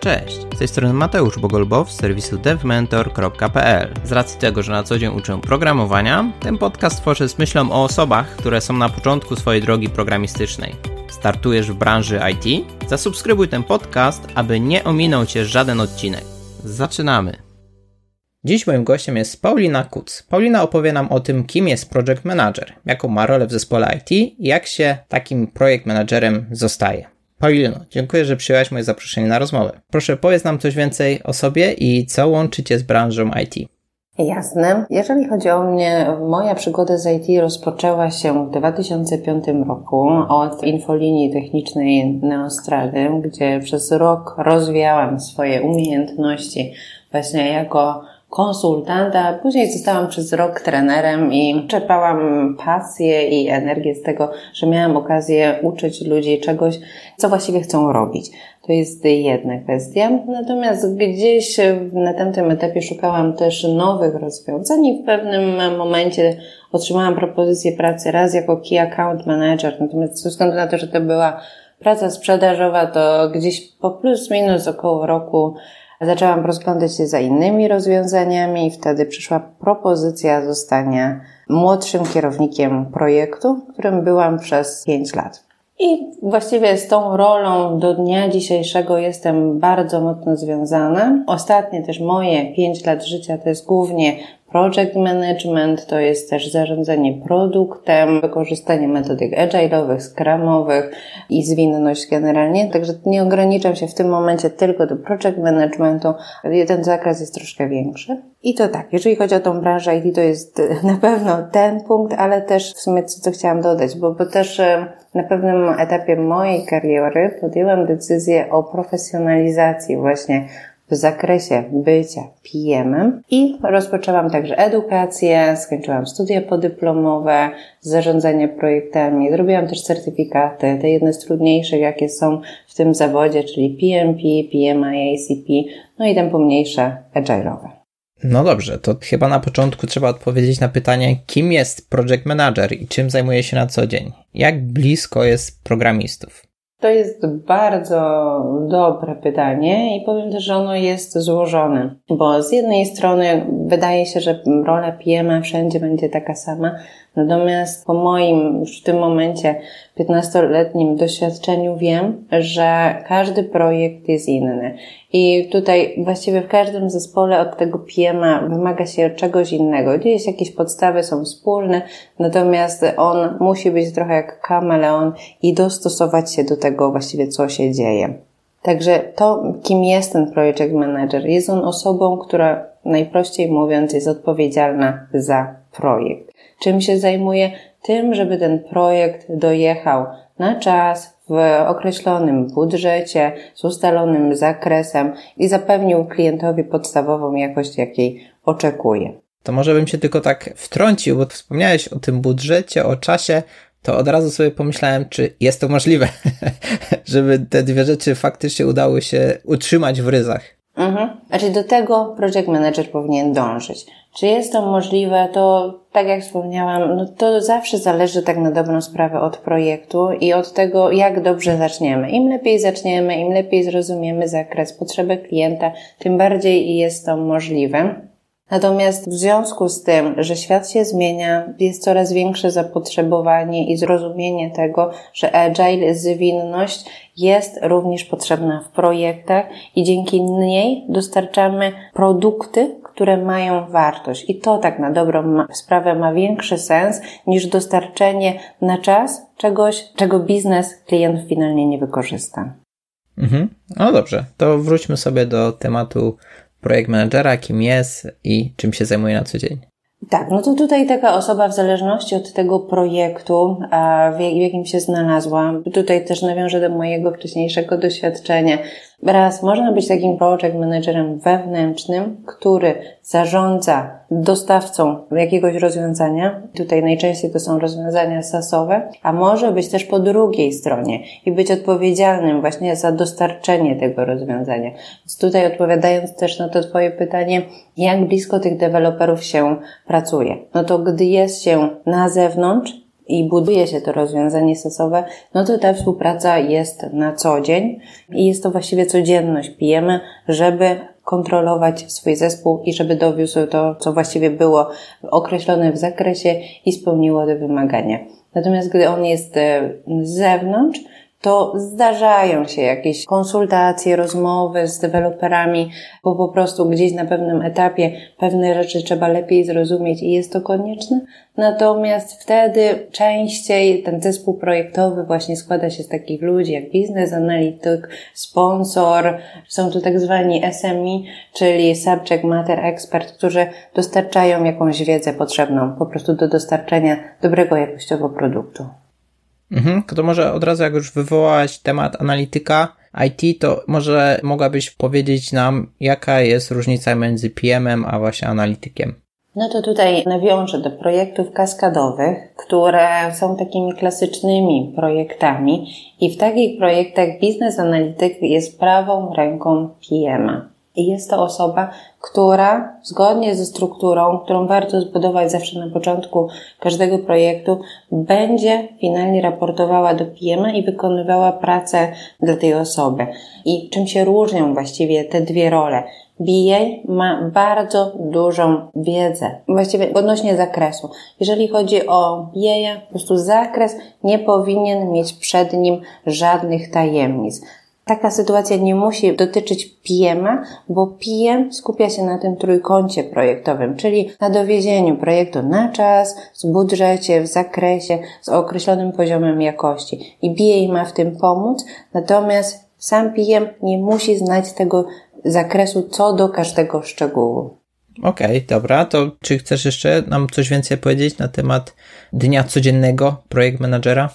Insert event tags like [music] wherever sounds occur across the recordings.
Cześć, z tej strony Mateusz Bogolbow z serwisu devmentor.pl. Z racji tego, że na co dzień uczę programowania, ten podcast tworzę z myślą o osobach, które są na początku swojej drogi programistycznej. Startujesz w branży IT? Zasubskrybuj ten podcast, aby nie ominął Cię żaden odcinek. Zaczynamy! Dziś moim gościem jest Paulina Kuc. Paulina opowie nam o tym, kim jest project manager, jaką ma rolę w zespole IT i jak się takim projekt managerem zostaje. Paulino, dziękuję, że przyjęłaś moje zaproszenie na rozmowę. Proszę, powiedz nam coś więcej o sobie i co łączy Cię z branżą IT. Jasne. Jeżeli chodzi o mnie, moja przygoda z IT rozpoczęła się w 2005 roku od infolinii technicznej Neostrady, gdzie przez rok rozwijałam swoje umiejętności właśnie jako konsultanta, później zostałam przez rok trenerem i czerpałam pasję i energię z tego, że miałam okazję uczyć ludzi czegoś, co właściwie chcą robić. To jest jedna kwestia. Natomiast gdzieś na tamtym etapie szukałam też nowych rozwiązań i w pewnym momencie otrzymałam propozycję pracy raz jako Key Account Manager, natomiast ze względu na to, że to była praca sprzedażowa, to gdzieś po plus minus około roku Zaczęłam rozglądać się za innymi rozwiązaniami i wtedy przyszła propozycja zostania młodszym kierownikiem projektu, którym byłam przez 5 lat. I właściwie z tą rolą do dnia dzisiejszego jestem bardzo mocno związana. Ostatnie też moje 5 lat życia to jest głównie project management, to jest też zarządzanie produktem, wykorzystanie metodyk agile'owych, scrumowych i zwinność generalnie. Także nie ograniczam się w tym momencie tylko do project managementu. Ten zakres jest troszkę większy. I to tak, jeżeli chodzi o tą branżę IT, to jest [laughs] na pewno ten punkt, ale też w sumie co, co chciałam dodać, bo, bo też e, na pewnym etapie mojej kariery podjęłam decyzję o profesjonalizacji właśnie w zakresie bycia PM-em i rozpoczęłam także edukację, skończyłam studia podyplomowe, zarządzanie projektami, zrobiłam też certyfikaty, te jedne z trudniejszych, jakie są w tym zawodzie, czyli PMP, PMI, ACP, no i te pomniejsze agile'owe. No dobrze, to chyba na początku trzeba odpowiedzieć na pytanie, kim jest project manager i czym zajmuje się na co dzień? Jak blisko jest programistów? To jest bardzo dobre pytanie i powiem też, że ono jest złożone, bo z jednej strony wydaje się, że rola PM wszędzie będzie taka sama, natomiast po moim już w tym momencie 15-letnim doświadczeniu wiem, że każdy projekt jest inny i tutaj właściwie w każdym zespole od tego PM wymaga się czegoś innego. Gdzieś jakieś podstawy są wspólne, natomiast on musi być trochę jak kameleon i dostosować się do tego właściwie, co się dzieje. Także to, kim jest ten project manager, jest on osobą, która najprościej mówiąc jest odpowiedzialna za projekt. Czym się zajmuje? Tym, żeby ten projekt dojechał na czas, w określonym budżecie, z ustalonym zakresem i zapewnił klientowi podstawową jakość, jakiej oczekuje. To może bym się tylko tak wtrącił, bo wspomniałeś o tym budżecie, o czasie, to od razu sobie pomyślałem, czy jest to możliwe, [laughs] żeby te dwie rzeczy faktycznie udały się utrzymać w ryzach. Mhm. Znaczy do tego project manager powinien dążyć. Czy jest to możliwe, to tak jak wspomniałam, no to zawsze zależy tak na dobrą sprawę od projektu i od tego, jak dobrze zaczniemy. Im lepiej zaczniemy, im lepiej zrozumiemy zakres, potrzeby klienta, tym bardziej jest to możliwe. Natomiast w związku z tym, że świat się zmienia, jest coraz większe zapotrzebowanie i zrozumienie tego, że agile, zwinność jest również potrzebna w projektach i dzięki niej dostarczamy produkty, które mają wartość. I to tak na dobrą sprawę ma większy sens niż dostarczenie na czas czegoś, czego biznes klient finalnie nie wykorzysta. Mhm. No dobrze, to wróćmy sobie do tematu projekt managera, kim jest i czym się zajmuje na co dzień. Tak, no to tutaj taka osoba w zależności od tego projektu, w jakim się znalazła, tutaj też nawiążę do mojego wcześniejszego doświadczenia, Raz, można być takim project managerem wewnętrznym, który zarządza dostawcą jakiegoś rozwiązania. Tutaj najczęściej to są rozwiązania sasowe, a może być też po drugiej stronie i być odpowiedzialnym właśnie za dostarczenie tego rozwiązania. Więc tutaj odpowiadając też na to Twoje pytanie, jak blisko tych deweloperów się pracuje. No to gdy jest się na zewnątrz, i buduje się to rozwiązanie stosowe, no to ta współpraca jest na co dzień i jest to właściwie codzienność. Pijemy, żeby kontrolować swój zespół i żeby dowiózł to, co właściwie było określone w zakresie i spełniło te wymagania. Natomiast gdy on jest e, z zewnątrz, to zdarzają się jakieś konsultacje, rozmowy z deweloperami, bo po prostu gdzieś na pewnym etapie pewne rzeczy trzeba lepiej zrozumieć i jest to konieczne. Natomiast wtedy częściej ten zespół projektowy właśnie składa się z takich ludzi jak biznes analityk, sponsor, są to tak zwani SMI, czyli subject matter expert, którzy dostarczają jakąś wiedzę potrzebną po prostu do dostarczenia dobrego jakościowo produktu. Mhm, to może od razu jak już wywołałaś temat analityka IT, to może mogłabyś powiedzieć nam, jaka jest różnica między PM-em a właśnie analitykiem? No to tutaj nawiążę do projektów kaskadowych, które są takimi klasycznymi projektami i w takich projektach biznes analityk jest prawą ręką PM-a. I jest to osoba, która zgodnie ze strukturą, którą warto zbudować zawsze na początku każdego projektu, będzie finalnie raportowała do PM i wykonywała pracę dla tej osoby. I czym się różnią właściwie te dwie role? BA ma bardzo dużą wiedzę, właściwie odnośnie zakresu. Jeżeli chodzi o BA, po prostu zakres nie powinien mieć przed nim żadnych tajemnic. Taka sytuacja nie musi dotyczyć PM-a, bo PM skupia się na tym trójkącie projektowym, czyli na dowiezieniu projektu na czas, z budżecie, w zakresie, z określonym poziomem jakości. I BA ma w tym pomóc, natomiast sam PM nie musi znać tego zakresu co do każdego szczegółu. Okej, okay, dobra, to czy chcesz jeszcze nam coś więcej powiedzieć na temat dnia codziennego projekt menadżera?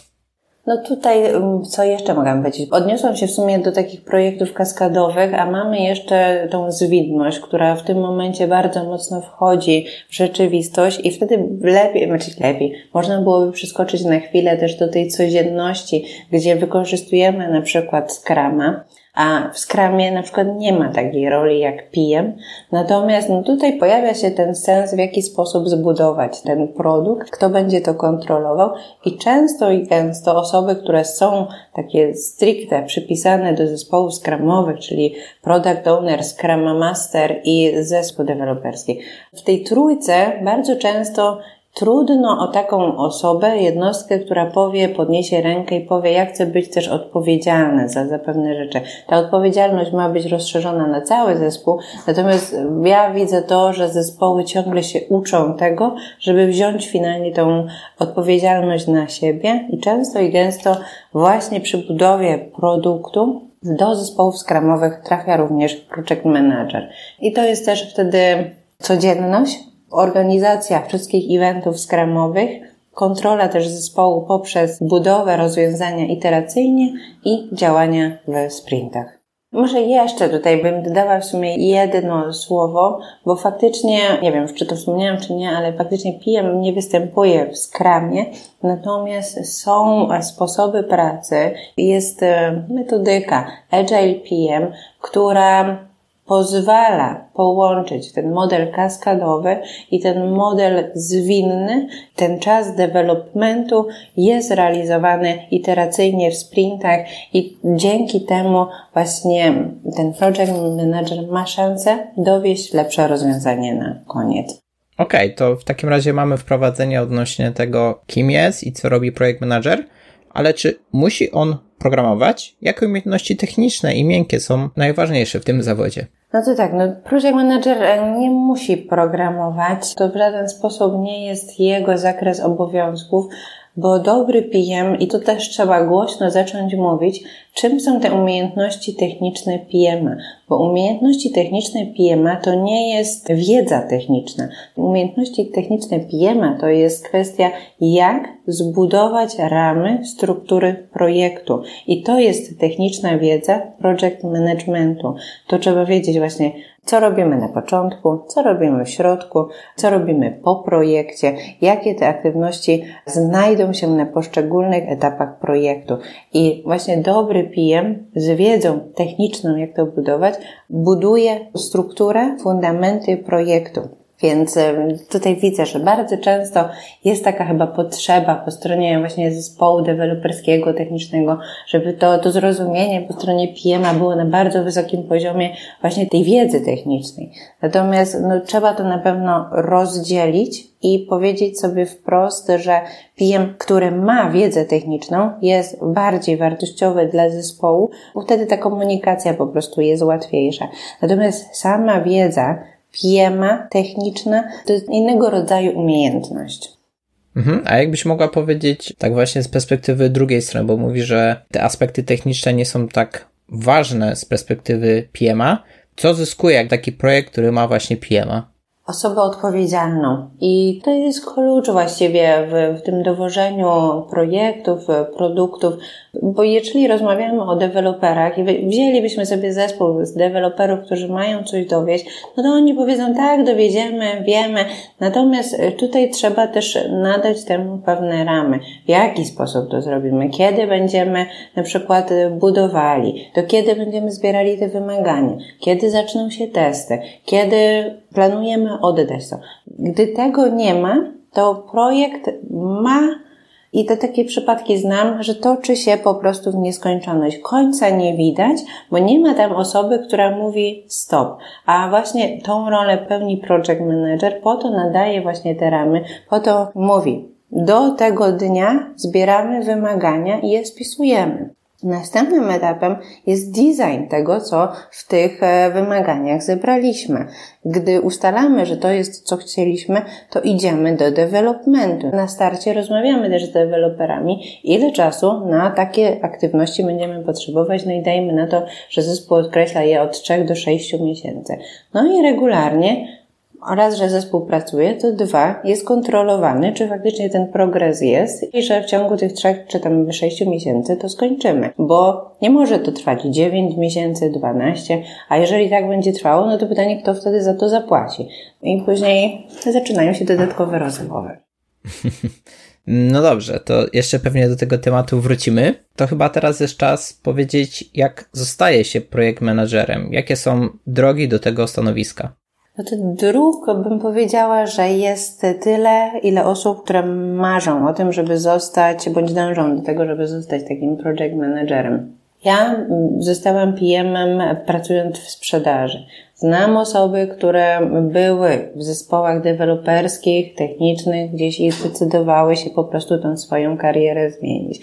No tutaj, mm, co jeszcze mogę powiedzieć? Odniosłam się w sumie do takich projektów kaskadowych, a mamy jeszcze tą zwinność, która w tym momencie bardzo mocno wchodzi w rzeczywistość i wtedy lepiej, znaczy lepiej, można byłoby przeskoczyć na chwilę też do tej codzienności, gdzie wykorzystujemy na przykład Scrama, a w Scrumie na przykład nie ma takiej roli jak PM. Natomiast no tutaj pojawia się ten sens, w jaki sposób zbudować ten produkt, kto będzie to kontrolował i często i gęsto osoby, które są takie stricte przypisane do zespołów Scrumowych, czyli Product Owner, Scrum Master i zespół deweloperski. W tej trójce bardzo często Trudno o taką osobę, jednostkę, która powie, podniesie rękę i powie, ja chcę być też odpowiedzialny za, za pewne rzeczy. Ta odpowiedzialność ma być rozszerzona na cały zespół, natomiast ja widzę to, że zespoły ciągle się uczą tego, żeby wziąć finalnie tą odpowiedzialność na siebie i często i gęsto właśnie przy budowie produktu do zespołów skramowych trafia również project manager. I to jest też wtedy codzienność, organizacja wszystkich eventów skramowych, kontrola też zespołu poprzez budowę rozwiązania iteracyjnie i działania w sprintach. Może jeszcze tutaj bym dodała w sumie jedno słowo, bo faktycznie, nie wiem, czy to wspomniałam, czy nie, ale faktycznie PM nie występuje w skramie, natomiast są sposoby pracy, jest e, metodyka Agile PM, która pozwala połączyć ten model kaskadowy i ten model zwinny. Ten czas developmentu jest realizowany iteracyjnie w sprintach i dzięki temu właśnie ten project manager ma szansę dowieść lepsze rozwiązanie na koniec. Okej, okay, to w takim razie mamy wprowadzenie odnośnie tego, kim jest i co robi projekt manager, ale czy musi on programować? Jakie umiejętności techniczne i miękkie są najważniejsze w tym zawodzie? No to tak, no project manager e, nie musi programować, to w żaden sposób nie jest jego zakres obowiązków, bo dobry PM, i tu też trzeba głośno zacząć mówić, czym są te umiejętności techniczne PM, bo umiejętności techniczne PM to nie jest wiedza techniczna. Umiejętności techniczne PM to jest kwestia, jak zbudować ramy struktury projektu. I to jest techniczna wiedza project managementu. To trzeba wiedzieć właśnie, co robimy na początku, co robimy w środku, co robimy po projekcie, jakie te aktywności znajdą się na poszczególnych etapach projektu. I właśnie dobry PM z wiedzą techniczną, jak to budować, buduje strukturę, fundamenty projektu. Więc tutaj widzę, że bardzo często jest taka chyba potrzeba po stronie właśnie zespołu deweloperskiego, technicznego, żeby to, to zrozumienie po stronie PM-a było na bardzo wysokim poziomie właśnie tej wiedzy technicznej. Natomiast no, trzeba to na pewno rozdzielić i powiedzieć sobie wprost, że PM, który ma wiedzę techniczną, jest bardziej wartościowy dla zespołu, bo wtedy ta komunikacja po prostu jest łatwiejsza. Natomiast sama wiedza, piema techniczna, to jest innego rodzaju umiejętność. Mhm. A jakbyś mogła powiedzieć, tak właśnie z perspektywy drugiej strony, bo mówi, że te aspekty techniczne nie są tak ważne z perspektywy PMA, co zyskuje jak taki projekt, który ma właśnie PMA? Osobę odpowiedzialną. I to jest klucz właściwie w, w tym dowożeniu projektów, produktów, bo jeżeli rozmawiamy o deweloperach i wzięlibyśmy sobie zespół z deweloperów, którzy mają coś dowieść, no to oni powiedzą tak, dowiedziemy, wiemy, natomiast tutaj trzeba też nadać temu pewne ramy. W jaki sposób to zrobimy? Kiedy będziemy na przykład budowali? To kiedy będziemy zbierali te wymagania? Kiedy zaczną się testy? Kiedy planujemy oddać to. Gdy tego nie ma, to projekt ma i te takie przypadki znam, że toczy się po prostu w nieskończoność. Końca nie widać, bo nie ma tam osoby, która mówi stop. A właśnie tą rolę pełni project manager, po to nadaje właśnie te ramy, po to mówi, do tego dnia zbieramy wymagania i je spisujemy. Następnym etapem jest design tego, co w tych e, wymaganiach zebraliśmy. Gdy ustalamy, że to jest, co chcieliśmy, to idziemy do developmentu. Na starcie rozmawiamy też z deweloperami, ile czasu na takie aktywności będziemy potrzebować, no i dajmy na to, że zespół odkreśla je od 3 do 6 miesięcy. No i regularnie oraz, że zespół pracuje, to dwa, jest kontrolowany, czy faktycznie ten progres jest i że w ciągu tych trzech czy tam sześciu miesięcy to skończymy. Bo nie może to trwać 9 miesięcy, 12, a jeżeli tak będzie trwało, no to pytanie, kto wtedy za to zapłaci. I później zaczynają się dodatkowe rozmowy. [laughs] No dobrze, to jeszcze pewnie do tego tematu wrócimy. To chyba teraz jest czas powiedzieć, jak zostaje się projekt menadżerem, jakie są drogi do tego stanowiska. No to dróg bym powiedziała, że jest tyle, ile osób, które marzą o tym, żeby zostać, bądź dążą do tego, żeby zostać takim project managerem. Ja zostałam PM-em pracując w sprzedaży. Znam osoby, które były w zespołach deweloperskich, technicznych gdzieś i zdecydowały się po prostu tą swoją karierę zmienić.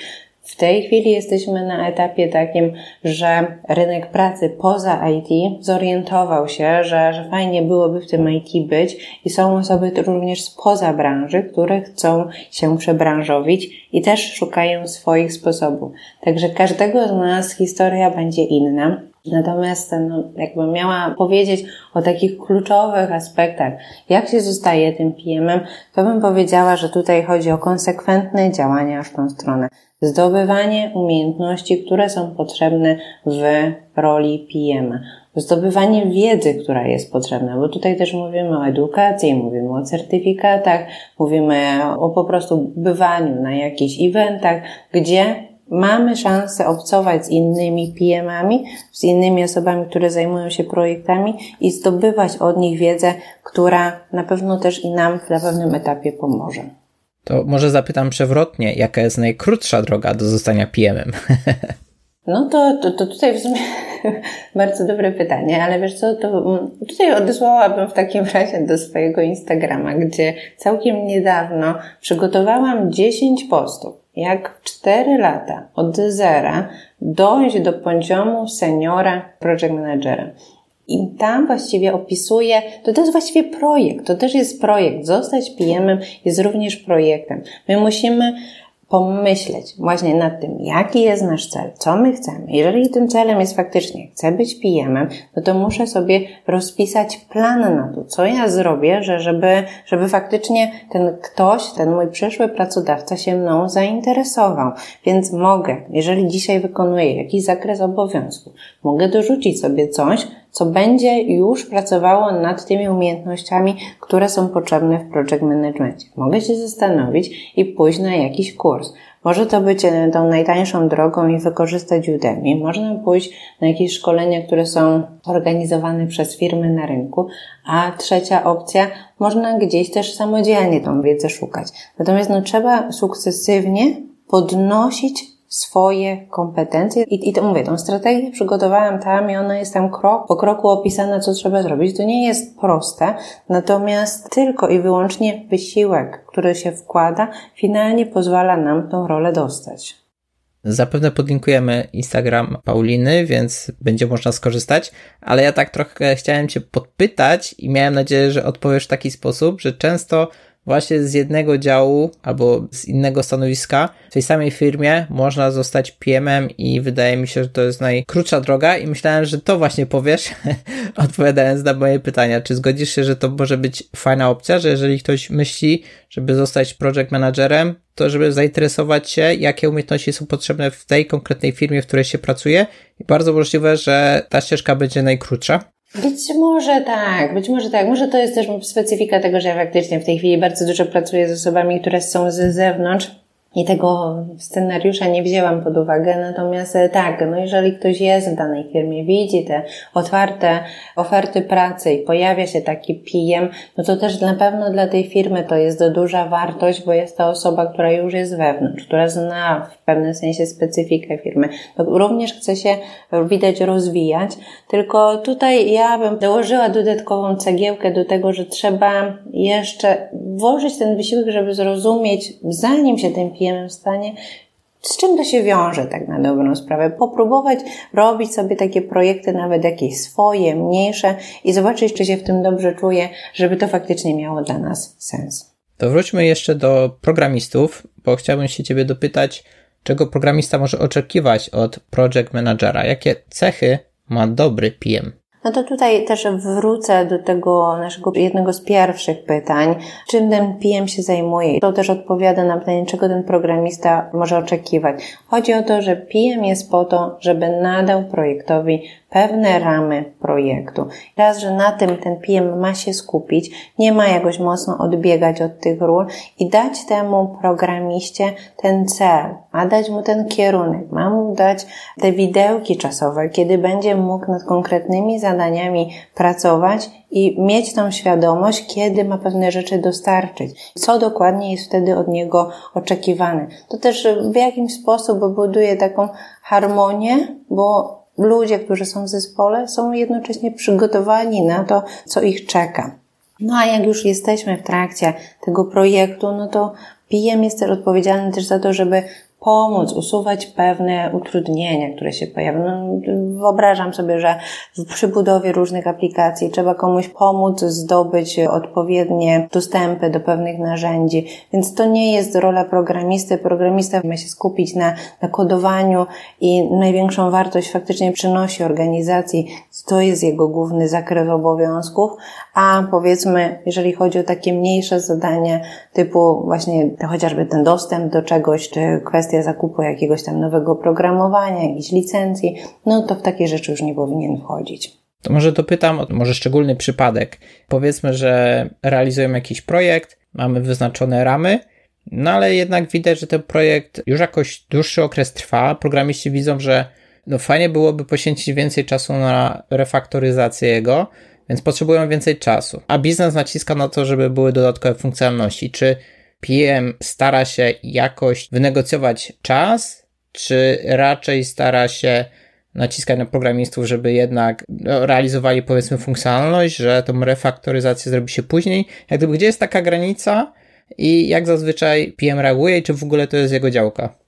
W tej chwili jesteśmy na etapie takim, że rynek pracy poza IT zorientował się, że, że fajnie byłoby w tym IT być i są osoby również spoza branży, które chcą się przebranżowić i też szukają swoich sposobów. Także każdego z nas historia będzie inna. Natomiast no, jakbym miała powiedzieć o takich kluczowych aspektach, jak się zostaje tym PM-em, to bym powiedziała, że tutaj chodzi o konsekwentne działania w tą stronę zdobywanie umiejętności, które są potrzebne w roli PM. Zdobywanie wiedzy, która jest potrzebna, bo tutaj też mówimy o edukacji, mówimy o certyfikatach, mówimy o po prostu bywaniu na jakichś eventach, gdzie mamy szansę obcować z innymi PM-ami, z innymi osobami, które zajmują się projektami i zdobywać od nich wiedzę, która na pewno też i nam na pewnym etapie pomoże. To może zapytam przewrotnie, jaka jest najkrótsza droga do zostania PM-em? [laughs] No to, to, to tutaj w sumie [laughs] bardzo dobre pytanie, ale wiesz co, to mm, tutaj odesłałabym w takim [laughs] razie do swojego Instagrama, gdzie całkiem niedawno przygotowałam 10 postów, jak w 4 lata od zera dojść do poziomu seniora project managera. I tam właściwie opisuje, to, jest właściwie projekt, to też jest projekt. Zostać PM-em jest również projektem. My musimy pomyśleć właśnie nad tym, jaki jest nasz cel, co my chcemy. Jeżeli tym celem jest faktycznie, chcę być PM-em, no to muszę sobie rozpisać plan na to, co ja zrobię, że żeby, żeby faktycznie ten ktoś, ten mój przyszły pracodawca się mną zainteresował. Więc mogę, jeżeli dzisiaj wykonuję jakiś zakres obowiązków, mogę dorzucić sobie coś, co będzie już pracowało nad tymi umiejętnościami, które są potrzebne w project managementie. Mogę się zastanowić i pójść na jakiś kurs. Może to być e, tą najtańszą drogą i wykorzystać Udemy. Można pójść na jakieś szkolenia, które są organizowane przez firmy na rynku. A trzecia opcja, można gdzieś też samodzielnie tą wiedzę szukać. Natomiast no, trzeba sukcesywnie podnosić swoje kompetencje i, i to mówię, tą strategię przygotowałam tam i ona jest tam krok po kroku opisana, co trzeba zrobić. To nie jest proste, natomiast tylko i wyłącznie wysiłek, który się wkłada, finalnie pozwala nam tą rolę dostać. Zapewne podlinkujemy Instagram Pauliny, więc będzie można skorzystać, ale ja tak trochę chciałem Cię podpytać i miałem nadzieję, że odpowiesz w taki sposób, że często właśnie z jednego działu albo z innego stanowiska w tej samej firmie można zostać PM-em i wydaje mi się, że to jest najkrótsza droga i myślałem, że to właśnie powiesz, [laughs] odpowiadając na moje pytania. Czy zgodzisz się, że to może być fajna opcja, że jeżeli ktoś myśli, żeby zostać project managerem, to żeby zainteresować się, jakie umiejętności są potrzebne w tej konkretnej firmie, w której się pracuje i bardzo możliwe, że ta ścieżka będzie najkrótsza. Być może tak, być może tak. Może to jest też specyfika tego, że ja faktycznie w tej chwili bardzo dużo pracuję z osobami, które są z zewnątrz i tego scenariusza nie wzięłam pod uwagę, natomiast e, tak, no jeżeli ktoś jest w danej firmie, widzi te otwarte oferty pracy i pojawia się taki PM, no to też na pewno dla tej firmy to jest duża wartość, bo jest to osoba, która już jest wewnątrz, która zna w pewnym sensie specyfikę firmy. To również chce się, widać, rozwijać, tylko tutaj ja bym dołożyła dodatkową cegiełkę do tego, że trzeba jeszcze włożyć ten wysiłek, żeby zrozumieć, zanim się PM stanie, z czym to się wiąże tak na dobrą sprawę? Popróbować robić sobie takie projekty, nawet jakieś swoje, mniejsze i zobaczyć, czy się w tym dobrze czuję, żeby to faktycznie miało dla nas sens. To wróćmy jeszcze do programistów, bo chciałbym się Ciebie dopytać, czego programista może oczekiwać od project managera? Jakie cechy ma dobry PM? No to tutaj też wrócę do tego naszego jednego z pierwszych pytań. Czym ten PM się zajmuje? To też odpowiada na pytanie, czego ten programista może oczekiwać. Chodzi o to, że PM jest po to, żeby nadał projektowi pewne ramy projektu. Raz, że na tym ten PM ma się skupić, nie ma jakoś mocno odbiegać od tych ról i dać temu programiście ten cel, ma dać mu ten kierunek, ma mu dać te widełki czasowe, kiedy będzie mógł nad konkretnymi zadaniami pracować i mieć tą świadomość, kiedy ma pewne rzeczy dostarczyć, co dokładnie jest wtedy od niego oczekiwane. To też w jakiś sposób buduje taką harmonię, bo ludzie, którzy są w zespole, są jednocześnie przygotowani na to, co ich czeka. No a jak już jesteśmy w trakcie tego projektu, no to PM jest też odpowiedzialny też za to, żeby pomóc usuwać pewne utrudnienia, które się pojawią. No, wyobrażam sobie, że przy budowie różnych aplikacji trzeba komuś pomóc zdobyć odpowiednie dostępy do pewnych narzędzi, więc to nie jest rola programisty. Programista ma się skupić na, na kodowaniu i największą wartość faktycznie przynosi organizacji. To jest jego główny zakres obowiązków, a powiedzmy, jeżeli chodzi o takie mniejsze zadania typu właśnie chociażby ten dostęp do czegoś, czy kwestia zakupu jakiegoś tam nowego programowania, jakiejś licencji, no to w takie rzeczy już nie powinien wchodzić. To może dopytam o może szczególny przypadek. Powiedzmy, że realizujemy jakiś projekt, mamy wyznaczone ramy, no ale jednak widać, że ten projekt już jakoś dłuższy okres trwa. Programiści widzą, że no fajnie byłoby poświęcić więcej czasu na refaktoryzację jego, więc potrzebują więcej czasu. A biznes naciska na to, żeby były dodatkowe funkcjonalności. Czy PM stara się jakoś wynegocjować czas, czy raczej stara się naciskać na programistów, żeby jednak no, realizowali powiedzmy funkcjonalność, że tą refaktoryzację zrobi się później. Jak gdyby gdzie jest taka granica i jak zazwyczaj PM reaguje i czy w ogóle to jest jego działka?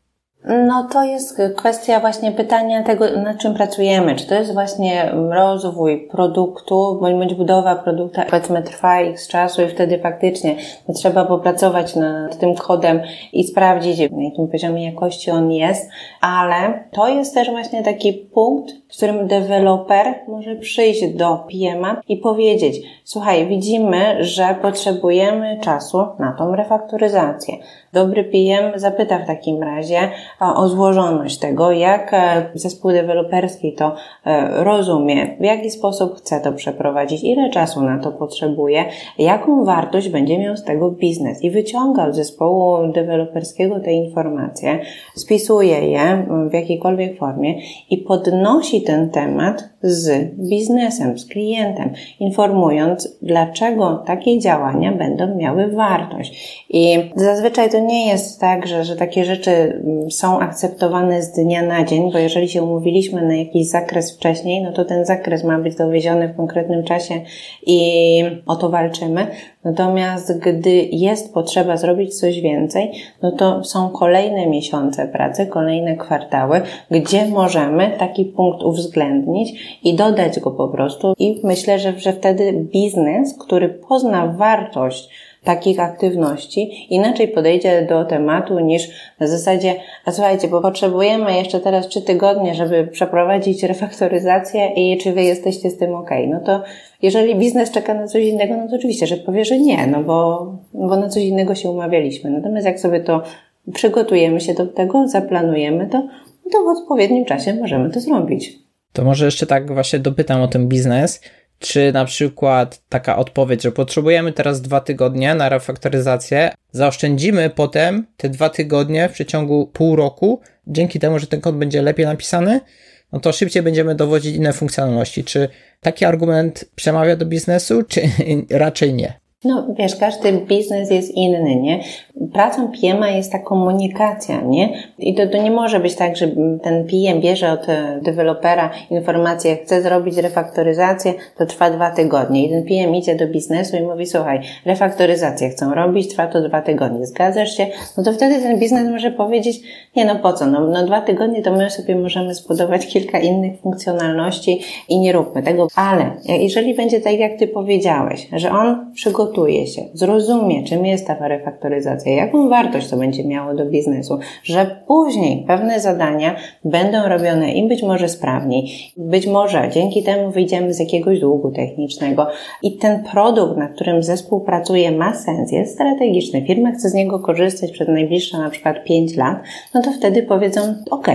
No to jest kwestia właśnie pytania tego, nad czym pracujemy. Czy to jest właśnie rozwój produktu, bądź budowa produktu, powiedzmy trwa z czasu i wtedy faktycznie trzeba popracować nad tym kodem i sprawdzić, na jakim poziomie jakości on jest, ale to jest też właśnie taki punkt, w którym deweloper może przyjść do PM-a i powiedzieć, słuchaj, widzimy, że potrzebujemy czasu na tą refaktoryzację. Dobry PM zapyta w takim razie, o złożoność tego, jak e, zespół deweloperski to e, rozumie, w jaki sposób chce to przeprowadzić, ile czasu na to potrzebuje, jaką wartość będzie miał z tego biznes i wyciąga od zespołu deweloperskiego te informacje, spisuje je w jakiejkolwiek formie i podnosi ten temat z biznesem, z klientem, informując, dlaczego takie działania będą miały wartość. I zazwyczaj to nie jest tak, że, że takie rzeczy mm, są akceptowane z dnia na dzień, bo jeżeli się umówiliśmy na jakiś zakres wcześniej, no to ten zakres ma być dowieziony w konkretnym czasie i o to walczymy. Natomiast gdy jest potrzeba zrobić coś więcej, no to są kolejne miesiące pracy, kolejne kwartały, gdzie możemy taki punkt uwzględnić i dodać go po prostu. I myślę, że, że wtedy biznes, który pozna wartość takich aktywności, inaczej podejdzie do tematu niż na zasadzie, a słuchajcie, bo potrzebujemy jeszcze teraz trzy tygodnie, żeby przeprowadzić refaktoryzację i czy wy jesteście z tym ok? No to jeżeli biznes czeka na coś innego, no to oczywiście, że powie, że nie, no bo, bo na coś innego się umawialiśmy. Natomiast jak sobie to przygotujemy się do tego, zaplanujemy to, to w odpowiednim czasie możemy to zrobić. To może jeszcze tak właśnie dopytam o ten biznes. Czy na przykład taka odpowiedź, że potrzebujemy teraz dwa tygodnie na refaktoryzację, zaoszczędzimy potem te dwa tygodnie w przeciągu pół roku, dzięki temu, że ten kod będzie lepiej napisany, no to szybciej będziemy dowodzić inne funkcjonalności. Czy taki argument przemawia do biznesu, czy [laughs] raczej nie? No wiesz, każdy biznes jest inny, nie? Pracą PM jest ta komunikacja, nie? I to, to nie może być tak, że ten PM bierze od e, dewelopera informację, chce zrobić refaktoryzację, to trwa dwa tygodnie. I ten PM idzie do biznesu i mówi, słuchaj, refaktoryzację chcą robić, trwa to dwa tygodnie. Zgadzasz się? No to wtedy ten biznes może powiedzieć, nie no po co, no, no dwa tygodnie to my sobie możemy zbudować [laughs] kilka innych funkcjonalności i nie róbmy tego. Ale jeżeli będzie tak, jak ty powiedziałeś, że on przygotuje przygotuje się, zrozumie, czym jest ta refaktoryzacja, jaką wartość to będzie miało do biznesu, że później pewne zadania będą robione im być może sprawniej, być może dzięki temu wyjdziemy z jakiegoś długu technicznego i ten produkt, na którym zespół pracuje, ma sens, jest strategiczny, firma chce z niego korzystać przez najbliższe na przykład 5 lat, no to wtedy powiedzą, ok,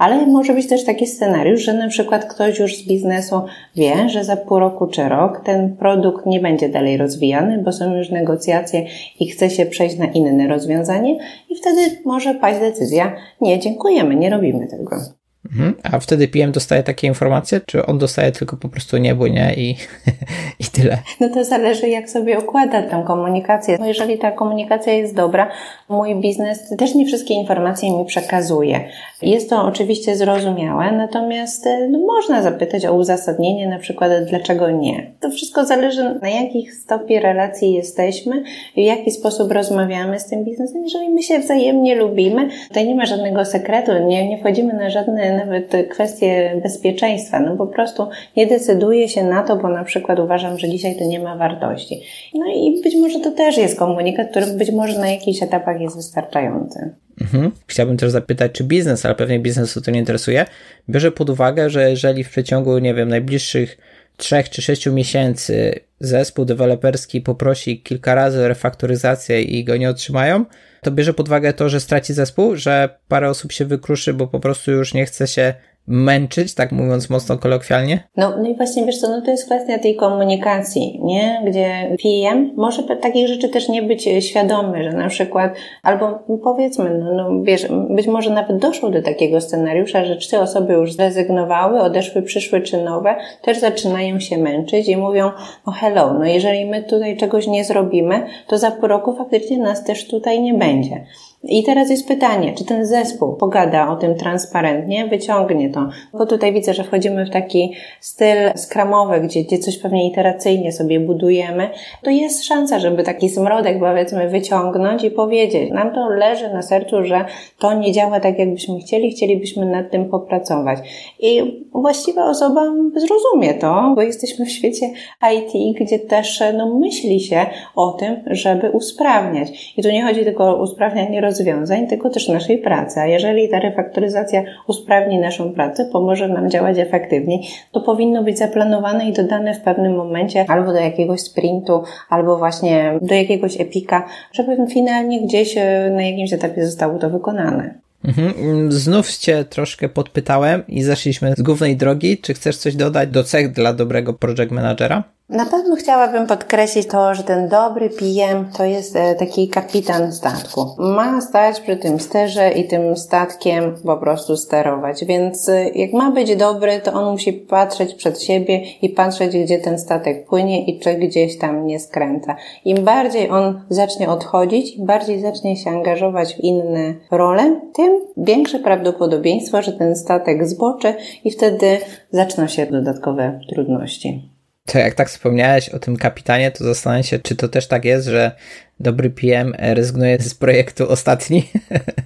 ale może być też taki scenariusz, że na przykład ktoś już z biznesu wie, że za pół roku czy rok ten produkt nie będzie dalej rozwijany, bo są już negocjacje i chce się przejść na inne rozwiązanie i wtedy może paść decyzja, nie, dziękujemy, nie robimy tego. Mhm. A wtedy PM dostaje takie informacje, czy on dostaje tylko po prostu niebo, nie? I, [laughs] I tyle. No to zależy, jak sobie układa tę komunikację. No jeżeli ta komunikacja jest dobra, mój biznes też nie wszystkie informacje mi przekazuje. Jest to oczywiście zrozumiałe, natomiast no, można zapytać o uzasadnienie, na przykład dlaczego nie. To wszystko zależy, na jakich stopie relacji jesteśmy, w jaki sposób rozmawiamy z tym biznesem. Jeżeli my się wzajemnie lubimy, tutaj nie ma żadnego sekretu, nie, nie wchodzimy na żadne nawet kwestie bezpieczeństwa. No po prostu nie decyduję się na to, bo na przykład uważam, że dzisiaj to nie ma wartości. No i być może to też jest komunikat, który być może na jakichś etapach jest wystarczający. Mhm. Chciałbym też zapytać, czy biznes, ale pewnie biznesu to nie interesuje, bierze pod uwagę, że jeżeli w przeciągu, nie wiem, najbliższych trzech czy sześciu miesięcy zespół deweloperski poprosi kilka razy o refaktoryzację i go nie otrzymają, to bierze pod uwagę to, że straci zespół, że parę osób się wykruszy, bo po prostu już nie chce się męczyć, tak mówiąc mocno kolokwialnie? No, no i właśnie wiesz co, no to jest kwestia tej komunikacji, nie? Gdzie PM może takich rzeczy też nie być świadomy, że na przykład, albo powiedzmy, no, no wiesz, być może nawet doszło do takiego scenariusza, że trzy osoby już zrezygnowały, odeszły, przyszły czy nowe, też zaczynają się męczyć i mówią, no hello, no jeżeli my tutaj czegoś nie zrobimy, to za pół roku faktycznie nas też tutaj nie będzie. I teraz jest pytanie, czy ten zespół pogada o tym transparentnie, wyciągnie to. Bo tutaj widzę, że wchodzimy w taki styl skramowy, gdzie, gdzie coś pewnie iteracyjnie sobie budujemy. To jest szansa, żeby taki smrodek, powiedzmy, wyciągnąć i powiedzieć, nam to leży na sercu, że to nie działa tak, jakbyśmy chcieli, chcielibyśmy nad tym popracować. I właściwa osoba zrozumie to, bo jesteśmy w świecie IT, gdzie też no, myśli się o tym, żeby usprawniać. I tu nie chodzi tylko o usprawnianie rozwiązań, tylko też naszej pracy. A jeżeli ta refaktoryzacja usprawni naszą pracę, pomoże nam działać efektywniej, to powinno być zaplanowane i dodane w pewnym momencie albo do jakiegoś sprintu, albo właśnie do jakiegoś epika, żeby finalnie gdzieś e, na jakimś etapie zostało to wykonane. Mhm. Znów cię troszkę podpytałem i zeszliśmy z głównej drogi. Czy chcesz coś dodać do cech dla dobrego project managera? Na pewno chciałabym podkreślić to, że ten dobry PM to jest e, taki kapitan statku. Ma stać przy tym sterze i tym statkiem po prostu sterować. Więc e, jak ma być dobry, to on musi patrzeć przed siebie i patrzeć, gdzie ten statek płynie i czy gdzieś tam nie skręca. Im bardziej on zacznie odchodzić, im bardziej zacznie się angażować w inne role, tym większe prawdopodobieństwo, że ten statek zboczy i wtedy zaczną się dodatkowe trudności. To jak tak wspomniałeś o tym kapitanie, to zastanawiam się, czy to też tak jest, że dobry PM rezygnuje z projektu ostatni? [laughs]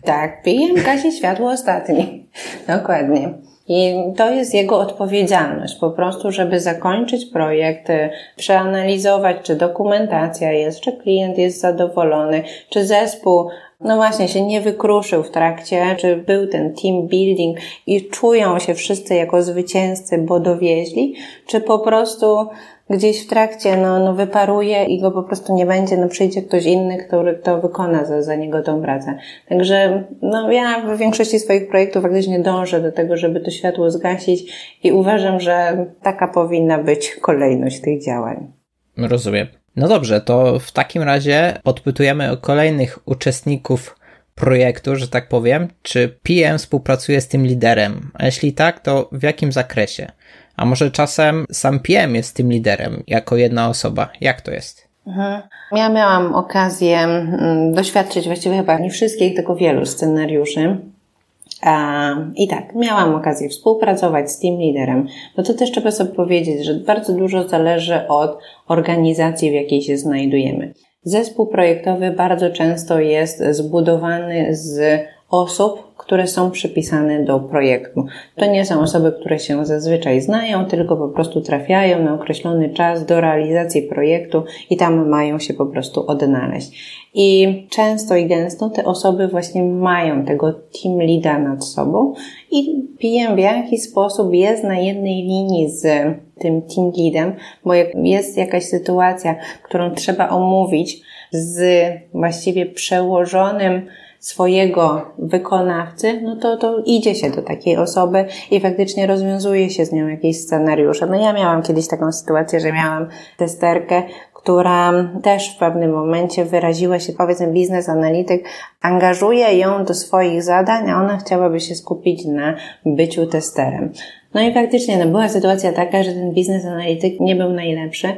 Tak, PM gasi światło ostatni. [laughs] Dokładnie. I to jest jego odpowiedzialność, po prostu, żeby zakończyć projekt, przeanalizować, czy dokumentacja jest, czy klient jest zadowolony, czy zespół no właśnie, się nie wykruszył w trakcie, czy był ten team building i czują się wszyscy jako zwycięzcy, bo dowieźli, czy po prostu gdzieś w trakcie no, no wyparuje i go po prostu nie będzie, no przyjdzie ktoś inny, który to wykona za, za niego tą pracę. Także no ja w większości swoich projektów faktycznie dążę do tego, żeby to światło zgasić i uważam, że taka powinna być kolejność tych działań. Rozumiem. No dobrze, to w takim razie odpytujemy o kolejnych uczestników projektu, że tak powiem, czy PM współpracuje z tym liderem? A jeśli tak, to w jakim zakresie? A może czasem sam PM jest tym liderem jako jedna osoba? Jak to jest? Mhm. Ja miałam okazję mm, doświadczyć właściwie chyba nie wszystkich, tylko wielu scenariuszy. I tak, miałam okazję współpracować z team liderem, bo to też trzeba sobie powiedzieć, że bardzo dużo zależy od organizacji, w jakiej się znajdujemy. Zespół projektowy bardzo często jest zbudowany z osób, które są przypisane do projektu. To nie są osoby, które się zazwyczaj znają, tylko po prostu trafiają na określony czas do realizacji projektu i tam mają się po prostu odnaleźć. I często i gęsto te osoby właśnie mają tego team leada nad sobą i PM w jakiś sposób jest na jednej linii z tym team leadem, bo jak jest jakaś sytuacja, którą trzeba omówić z właściwie przełożonym swojego wykonawcy, no to, to idzie się do takiej osoby i faktycznie rozwiązuje się z nią jakieś scenariusze. No ja miałam kiedyś taką sytuację, że miałam testerkę, która też w pewnym momencie wyraziła się, powiedzmy, biznes analityk, angażuje ją do swoich zadań, a ona chciałaby się skupić na byciu testerem. No i faktycznie no, była sytuacja taka, że ten biznes analityk nie był najlepszy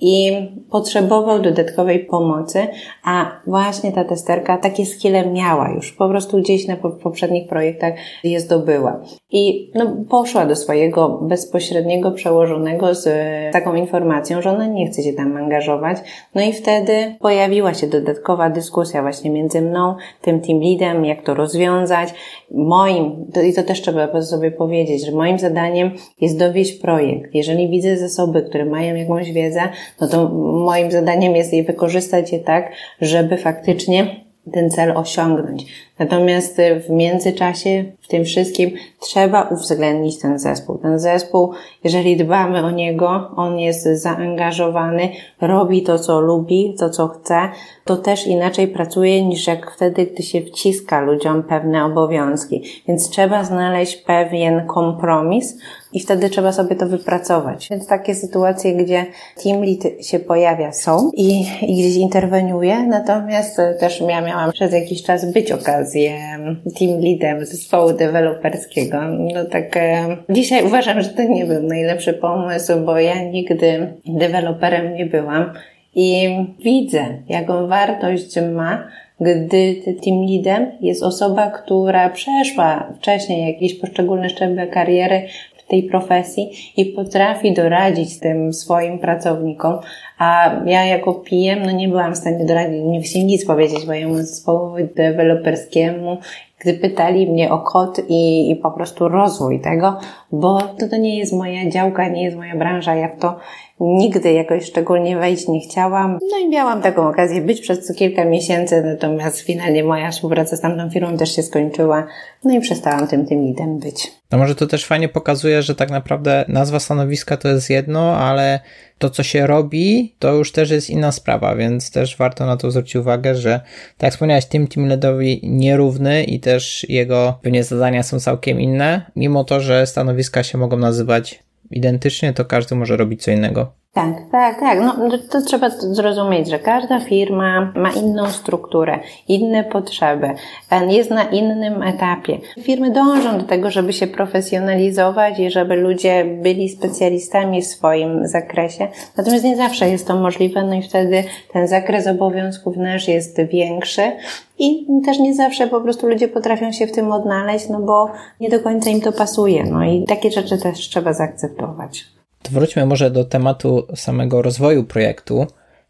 i potrzebował dodatkowej pomocy, a właśnie ta testerka takie skille miała już, po prostu gdzieś na poprzednich projektach je zdobyła. I no, poszła do swojego bezpośredniego przełożonego z taką informacją, że ona nie chce się tam angażować. No i wtedy pojawiła się dodatkowa dyskusja właśnie między mną, tym team leadem, jak to rozwiązać. Moim, i to też trzeba sobie powiedzieć, że moim zadaniem jest dowieść projekt. Jeżeli widzę zasoby, które mają jakąś wiedzę, no to moim zadaniem jest je wykorzystać je tak, żeby faktycznie ten cel osiągnąć. Natomiast w międzyczasie, w tym wszystkim, trzeba uwzględnić ten zespół. Ten zespół, jeżeli dbamy o niego, on jest zaangażowany, robi to, co lubi, to, co chce, to też inaczej pracuje niż jak wtedy, gdy się wciska ludziom pewne obowiązki. Więc trzeba znaleźć pewien kompromis i wtedy trzeba sobie to wypracować. Więc takie sytuacje, gdzie team lead się pojawia, są i, i gdzieś interweniuje, natomiast też ja miałam przez jakiś czas być okazję team leadem zespołu deweloperskiego. No tak, dzisiaj uważam, że to nie był najlepszy pomysł, bo ja nigdy deweloperem nie byłam i widzę, jaką wartość ma, gdy team leadem jest osoba, która przeszła wcześniej jakieś poszczególne szczeble kariery tej profesji i potrafi doradzić tym swoim pracownikom, a ja jako PM no nie byłam w stanie doradzić, nie się nic powiedzieć mojemu zespołowi deweloperskiemu, gdy pytali mnie o kod i, i po prostu rozwój tego, bo to, to nie jest moja działka, nie jest moja branża, ja w to nigdy jakoś szczególnie wejść nie chciałam. No i miałam taką okazję być przez co kilka miesięcy, natomiast finalnie moja współpraca z tamtą firmą też się skończyła, no i przestałam tym tym lidem być. No może to też fajnie pokazuje, że tak naprawdę nazwa stanowiska to jest jedno, ale to, co się robi, to już też jest inna sprawa, więc też warto na to zwrócić uwagę, że tak jak wspomniałeś, tym team leadowi nierówny i też jego pewnie zadania są całkiem inne, mimo to, że stanowiska się mogą nazywać identycznie, to każdy może robić co innego. Tak, tak, tak. No, to trzeba zrozumieć, że każda firma ma inną strukturę, inne potrzeby, jest na innym etapie. Firmy dążą do tego, żeby się profesjonalizować i żeby ludzie byli specjalistami w swoim zakresie. Natomiast nie zawsze jest to możliwe, no i wtedy ten zakres obowiązków nasz jest większy. I też nie zawsze po prostu ludzie potrafią się w tym odnaleźć, no bo nie do końca im to pasuje. No i takie rzeczy też trzeba zaakceptować. To wróćmy może do tematu samego rozwoju projektu.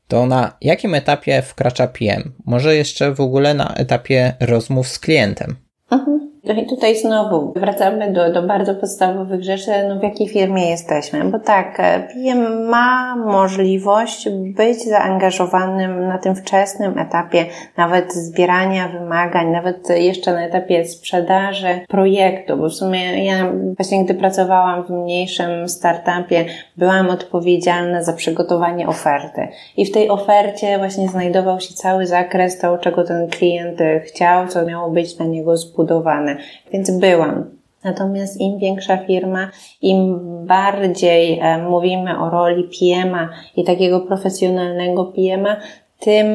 To na jakim etapie wkracza PM? Może jeszcze w ogóle na etapie rozmów z klientem? Mhm. No i tutaj znowu wracamy do, do bardzo podstawowych rzeczy, no w jakiej firmie jesteśmy, bo tak, PM ma możliwość być zaangażowanym na tym wczesnym etapie, nawet zbierania wymagań, nawet jeszcze na etapie sprzedaży projektu, bo w sumie ja właśnie gdy pracowałam w mniejszym startupie, byłam odpowiedzialna za przygotowanie oferty. I w tej ofercie właśnie znajdował się cały zakres tego, czego ten klient chciał, co miało być na niego zbudowane więc byłam. Natomiast im większa firma, im bardziej e, mówimy o roli PM-a i takiego profesjonalnego PM-a, tym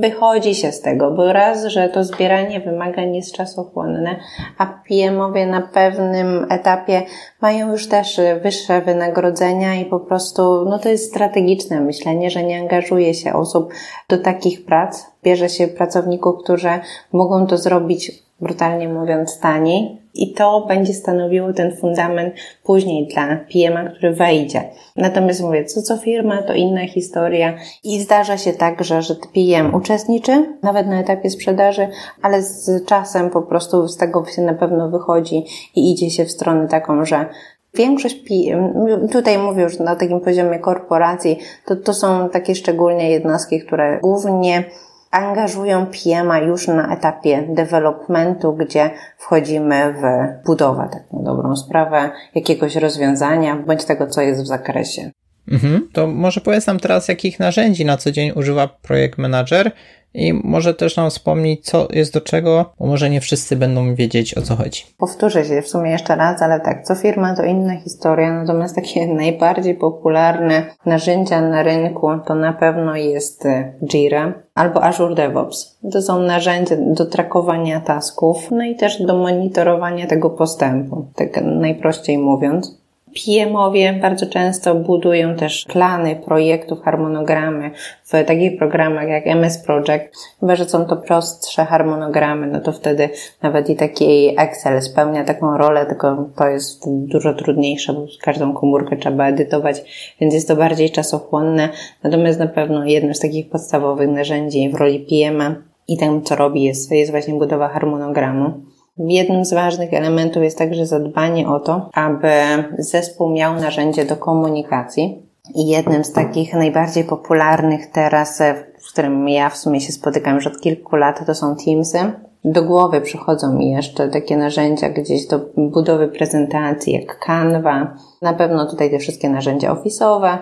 wychodzi się z tego, bo raz, że to zbieranie wymagań jest czasochłonne, a PM-owie na pewnym etapie mają już też wyższe wynagrodzenia i po prostu, no to jest strategiczne myślenie, że nie angażuje się osób do takich prac, bierze się pracowników, którzy mogą to zrobić brutalnie mówiąc, taniej. I to będzie stanowiło ten fundament później dla PM-a, który wejdzie. Natomiast mówię, co co firma, to inna historia i zdarza się tak, że, że PM uczestniczy, nawet na etapie sprzedaży, ale z czasem po prostu z tego się na pewno wychodzi i idzie się w stronę taką, że Większość PM, tutaj mówię już na takim poziomie korporacji, to, to są takie szczególnie jednostki, które głównie angażują PM-a już na etapie developmentu, gdzie wchodzimy w budowę, tak na dobrą sprawę, jakiegoś rozwiązania, bądź tego, co jest w zakresie. Mhm. To może powiedz nam teraz, jakich narzędzi na co dzień używa projekt manager i może też nam wspomnieć, co jest do czego, bo może nie wszyscy będą wiedzieć, o co chodzi. Powtórzę się w sumie jeszcze raz, ale tak, co firma to inna historia, natomiast takie [laughs] najbardziej popularne narzędzia na rynku to na pewno jest y, Jira albo Azure DevOps. To są narzędzia do trakowania tasków, no i też do monitorowania tego postępu, tak najprościej mówiąc. PM-owie bardzo często budują też plany projektów, harmonogramy w takich programach jak MS Project. Chyba, że są to prostsze harmonogramy, no to wtedy nawet i taki Excel spełnia taką rolę, tylko to jest dużo trudniejsze, bo każdą komórkę trzeba edytować, więc jest to bardziej czasochłonne. Natomiast na pewno jednym z takich podstawowych narzędzi w roli PM-a i tym, co robi, jest, jest właśnie budowa harmonogramu. Jednym z ważnych elementów jest także zadbanie o to, aby zespół miał narzędzie do komunikacji. I jednym z takich najbardziej popularnych teraz, w którym ja w sumie się spotykam już od kilku lat, to są Teamsy. Do głowy przychodzą mi jeszcze takie narzędzia gdzieś do budowy prezentacji, jak Canva. Na pewno tutaj te wszystkie narzędzia ofisowe,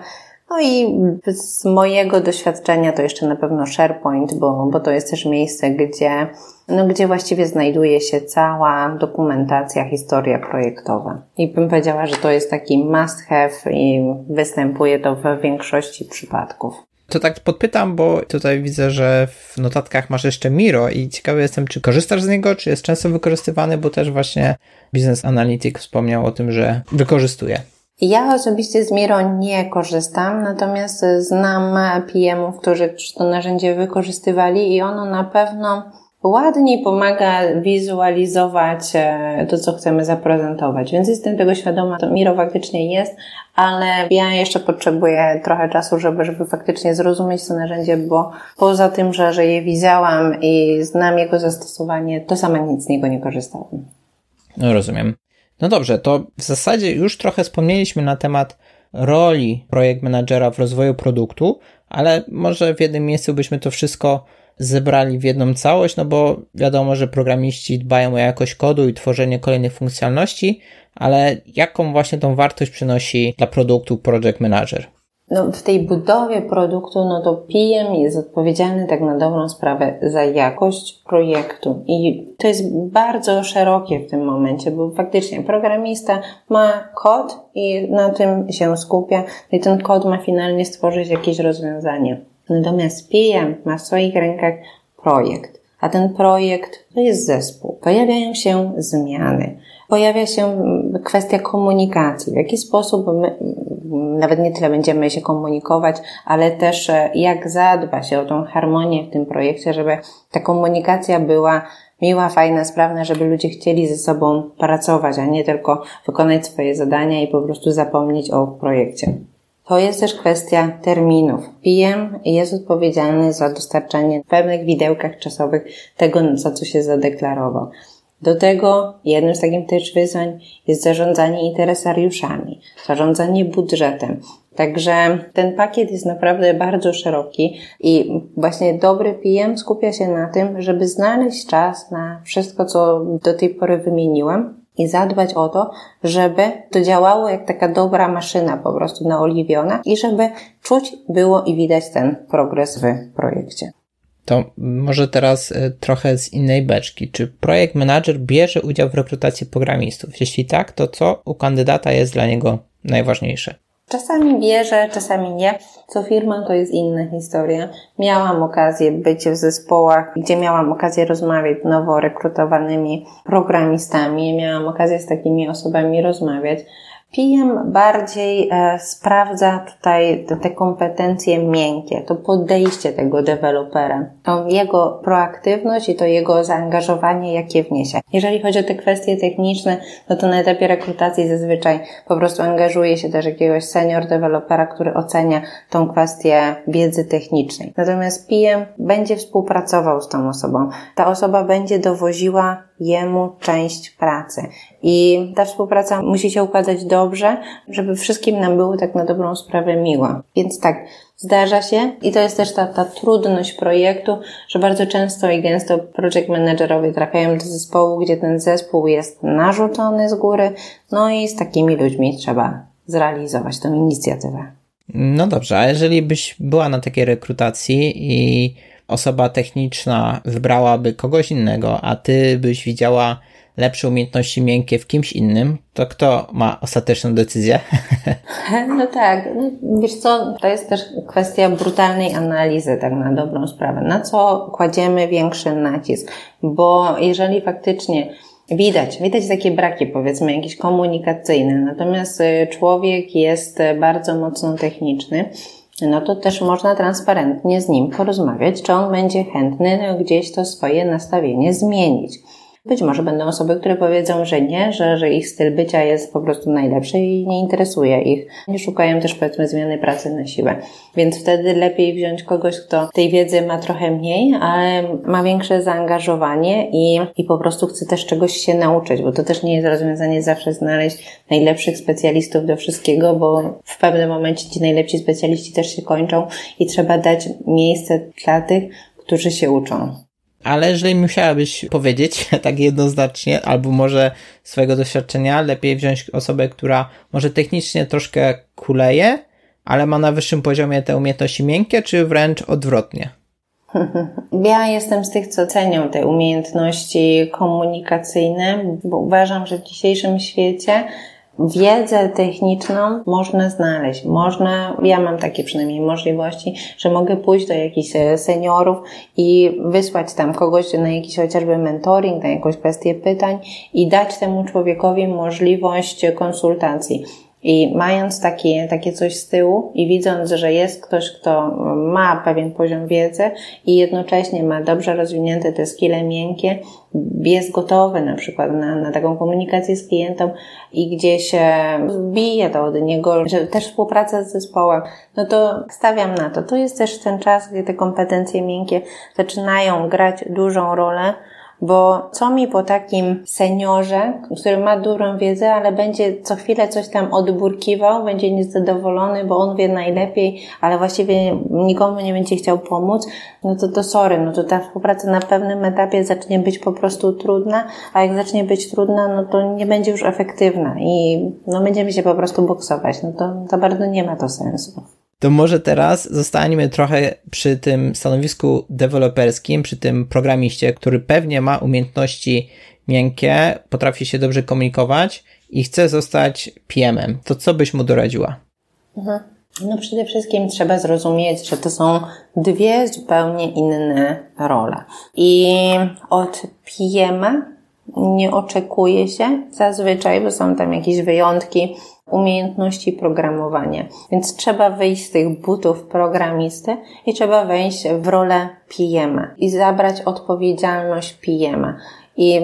no i z mojego doświadczenia to jeszcze na pewno SharePoint, bo, bo to jest też miejsce, gdzie, no, gdzie właściwie znajduje się cała dokumentacja, historia projektowa. I bym powiedziała, że to jest taki must have i występuje to w większości przypadków. To tak podpytam, bo tutaj widzę, że w notatkach masz jeszcze Miro i ciekawy jestem, czy korzystasz z niego, czy jest często wykorzystywany, bo też właśnie Business Analytics wspomniał o tym, że wykorzystuje. Ja osobiście z Miro nie korzystam, natomiast znam PM-ów, którzy to narzędzie wykorzystywali i ono na pewno ładniej pomaga wizualizować e, to, co chcemy zaprezentować. Więc jestem tego świadoma, to Miro faktycznie jest, ale ja jeszcze potrzebuję trochę czasu, żeby, żeby faktycznie zrozumieć to narzędzie, bo poza tym, że, że je widziałam i znam jego zastosowanie, to sama nic z niego nie korzystałam. No rozumiem. No dobrze, to w zasadzie już trochę wspomnieliśmy na temat roli projekt managera w rozwoju produktu, ale może w jednym miejscu byśmy to wszystko zebrali w jedną całość, no bo wiadomo, że programiści dbają o jakość kodu i tworzenie kolejnych funkcjonalności, ale jaką właśnie tą wartość przynosi dla produktu project manager? No, w tej budowie produktu, no to PM jest odpowiedzialny tak na dobrą sprawę za jakość projektu. I to jest bardzo szerokie w tym momencie, bo faktycznie programista ma kod i na tym się skupia i ten kod ma finalnie stworzyć jakieś rozwiązanie. Natomiast PM ma w swoich rękach projekt, a ten projekt to jest zespół. Pojawiają się zmiany pojawia się kwestia komunikacji. W jaki sposób my, nawet nie tyle będziemy się komunikować, ale też e, jak zadba się o tą harmonię w tym projekcie, żeby ta komunikacja była miła, fajna, sprawna, żeby ludzie chcieli ze sobą pracować, a nie tylko wykonać swoje zadania i po prostu zapomnieć o projekcie. To jest też kwestia terminów. PM jest odpowiedzialny za dostarczanie w pewnych widełkach czasowych tego, za co się zadeklarował. Do tego jednym z takich też wyzwań jest zarządzanie interesariuszami, zarządzanie budżetem. Także ten pakiet jest naprawdę bardzo szeroki i właśnie dobry PM skupia się na tym, żeby znaleźć czas na wszystko, co do tej pory wymieniłam i zadbać o to, żeby to działało jak taka dobra maszyna po prostu naoliwiona i żeby czuć było i widać ten progres w projekcie. To może teraz e, trochę z innej beczki. Czy projekt manager bierze udział w rekrutacji programistów? Jeśli tak, to co u kandydata jest dla niego najważniejsze? Czasami bierze, czasami nie. Co firma to jest inna historia. Miałam okazję być w zespołach, gdzie miałam okazję rozmawiać z nowo rekrutowanymi programistami. Miałam okazję z takimi osobami rozmawiać. PM bardziej e, sprawdza tutaj te, te kompetencje miękkie, to podejście tego dewelopera, to jego proaktywność i to jego zaangażowanie, jakie wniesie. Jeżeli chodzi o te kwestie techniczne, no to na etapie rekrutacji zazwyczaj po prostu angażuje się też jakiegoś senior dewelopera, który ocenia tą kwestię wiedzy technicznej. Natomiast PM będzie współpracował z tą osobą. Ta osoba będzie dowoziła jemu część pracy. I ta współpraca musi się układać dobrze, żeby wszystkim nam było tak na dobrą sprawę miła. Więc tak, zdarza się i to jest też ta, ta trudność projektu, że bardzo często i gęsto project managerowie trafiają do zespołu, gdzie ten zespół jest narzucony z góry, no i z takimi ludźmi trzeba zrealizować tę inicjatywę. No dobrze, a jeżeli byś była na takiej rekrutacji i osoba techniczna wybrałaby kogoś innego, a ty byś widziała lepsze umiejętności miękkie w kimś innym, to kto ma ostateczną decyzję? [laughs] No tak, no, wiesz co, to jest też kwestia brutalnej analizy, tak na dobrą sprawę. Na co kładziemy większy nacisk? Bo jeżeli faktycznie Widać, widać takie braki, powiedzmy, jakieś komunikacyjne, natomiast y, człowiek jest bardzo mocno techniczny, no to też można transparentnie z nim porozmawiać, czy on będzie chętny no, gdzieś to swoje nastawienie zmienić. Być może będą osoby, które powiedzą, że nie, że, że ich styl bycia jest po prostu najlepszy i nie interesuje ich. Nie szukają też powiedzmy zmiany pracy na siłę. Więc wtedy lepiej wziąć kogoś, kto tej wiedzy ma trochę mniej, ale ma większe zaangażowanie i, i po prostu chce też czegoś się nauczyć, bo to też nie jest rozwiązanie zawsze znaleźć najlepszych specjalistów do wszystkiego, bo w pewnym momencie ci najlepsi specjaliści też się kończą i trzeba dać miejsce dla tych, którzy się uczą. Ale jeżeli musiałabyś powiedzieć [laughs] tak jednoznacznie, albo może swojego doświadczenia, lepiej wziąć osobę, która może technicznie troszkę kuleje, ale ma na wyższym poziomie te umiejętności miękkie, czy wręcz odwrotnie? [laughs] Ja jestem z tych, co cenią te umiejętności komunikacyjne, bo uważam, że w dzisiejszym świecie wiedzę techniczną można znaleźć. Można, ja mam takie przynajmniej możliwości, że mogę pójść do jakichś e, seniorów i wysłać tam kogoś na jakiś chociażby mentoring, na jakąś kwestię pytań i dać temu człowiekowi możliwość konsultacji. I mając takie, takie coś z tyłu i widząc, że jest ktoś, kto ma pewien poziom wiedzy i jednocześnie ma dobrze rozwinięte te skille miękkie, jest gotowy na przykład na, na taką komunikację z klientem i gdzieś bije to od niego, że też współpraca z zespołem, no to stawiam na to. To jest też ten czas, gdzie te kompetencje miękkie zaczynają grać dużą rolę, bo co mi po takim seniorze, który ma dużą wiedzę, ale będzie co chwilę coś tam odburkiwał, będzie niezadowolony, bo on wie najlepiej, ale właściwie nikomu nie będzie chciał pomóc, no to to sorry, no to ta współpraca na pewnym etapie zacznie być po prostu trudna, a jak zacznie być trudna, no to nie będzie już efektywna i no będziemy się po prostu boksować, no to za bardzo nie ma to sensu. To może teraz zostaniemy trochę przy tym stanowisku deweloperskim, przy tym programiście, który pewnie ma umiejętności miękkie, potrafi się dobrze komunikować i chce zostać PM-em. To co byś mu doradziła? Mhm. No przede wszystkim trzeba zrozumieć, że to są dwie zupełnie inne role. I od PM nie oczekuje się zazwyczaj, bo są tam jakieś wyjątki, umiejętności programowania. Więc trzeba wyjść z tych butów programisty i trzeba wejść w rolę PM i zabrać odpowiedzialność PM. I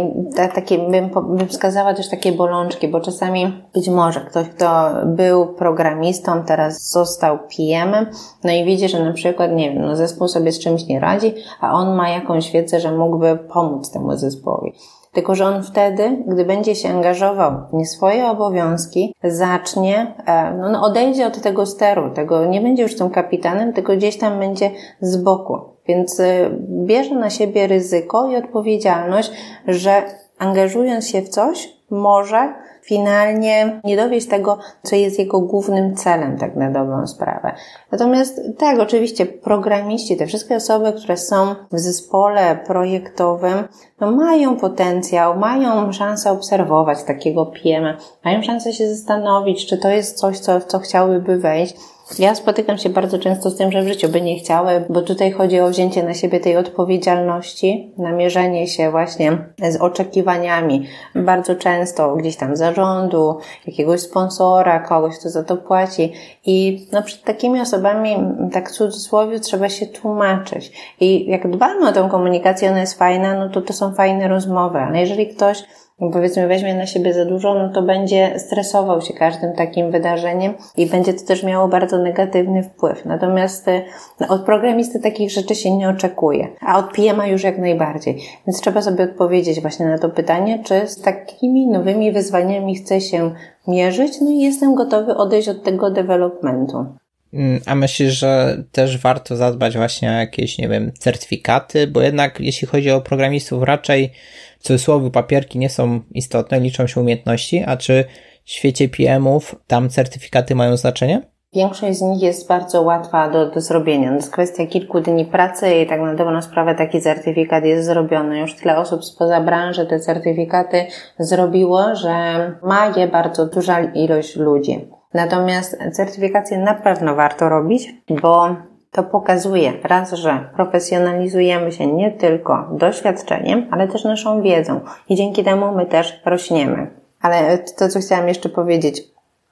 takie, bym, bym wskazała też takie bolączki, bo czasami być może ktoś, kto był programistą, teraz został PM-em, no i widzi, że na przykład, nie wiem, no zespół sobie z czymś nie radzi, a on ma jakąś wiedzę, że mógłby pomóc temu zespołowi. Tylko, że on wtedy, gdy będzie się angażował w nie swoje obowiązki, zacznie, e, no, odejdzie od tego steru, tego nie będzie już tym kapitanem, tylko gdzieś tam będzie z boku. Więc e, bierze na siebie ryzyko i odpowiedzialność, że angażując się w coś, może finalnie nie dowieść tego, co jest jego głównym celem, tak na dobrą sprawę. Natomiast tak, oczywiście programiści, te wszystkie osoby, które są w zespole projektowym, no mają potencjał, mają szansę obserwować takiego PM, mają szansę się zastanowić, czy to jest coś, co, w co chciałyby wejść, ja spotykam się bardzo często z tym, że w życiu by nie chciały, bo tutaj chodzi o wzięcie na siebie tej odpowiedzialności, namierzenie się właśnie z oczekiwaniami. Bardzo często gdzieś tam zarządu, jakiegoś sponsora, kogoś, kto za to płaci. I no, przed takimi osobami, tak w cudzysłowie, trzeba się tłumaczyć. I jak dbamy o tę komunikację, ona jest fajna, no to to są fajne rozmowy. Ale jeżeli ktoś powiedzmy weźmie na siebie za dużo, no to będzie stresował się każdym takim wydarzeniem i będzie to też miało bardzo negatywny wpływ. Natomiast e, no, od programisty takich rzeczy się nie oczekuje, a od PM-a już jak najbardziej. Więc trzeba sobie odpowiedzieć właśnie na to pytanie, czy z takimi nowymi wyzwaniami chcę się mierzyć, no i jestem gotowy odejść od tego developmentu. Mm, a myślisz, że też warto zadbać właśnie o jakieś, nie wiem, certyfikaty, bo jednak jeśli chodzi o programistów, raczej w cudzysłowie papierki nie są istotne, liczą się umiejętności, a czy w świecie PM-ów tam certyfikaty mają znaczenie? Większość z nich jest bardzo łatwa do, do zrobienia. To jest kwestia kilku dni pracy i tak na dobrą sprawę taki certyfikat jest zrobiony. Już tyle osób spoza branży te certyfikaty zrobiło, że ma je bardzo duża ilość ludzi. Natomiast certyfikację na pewno warto robić, bo to pokazuje raz, że profesjonalizujemy się nie tylko doświadczeniem, ale też naszą wiedzą i dzięki temu my też rośniemy. Ale to, co chciałam jeszcze powiedzieć,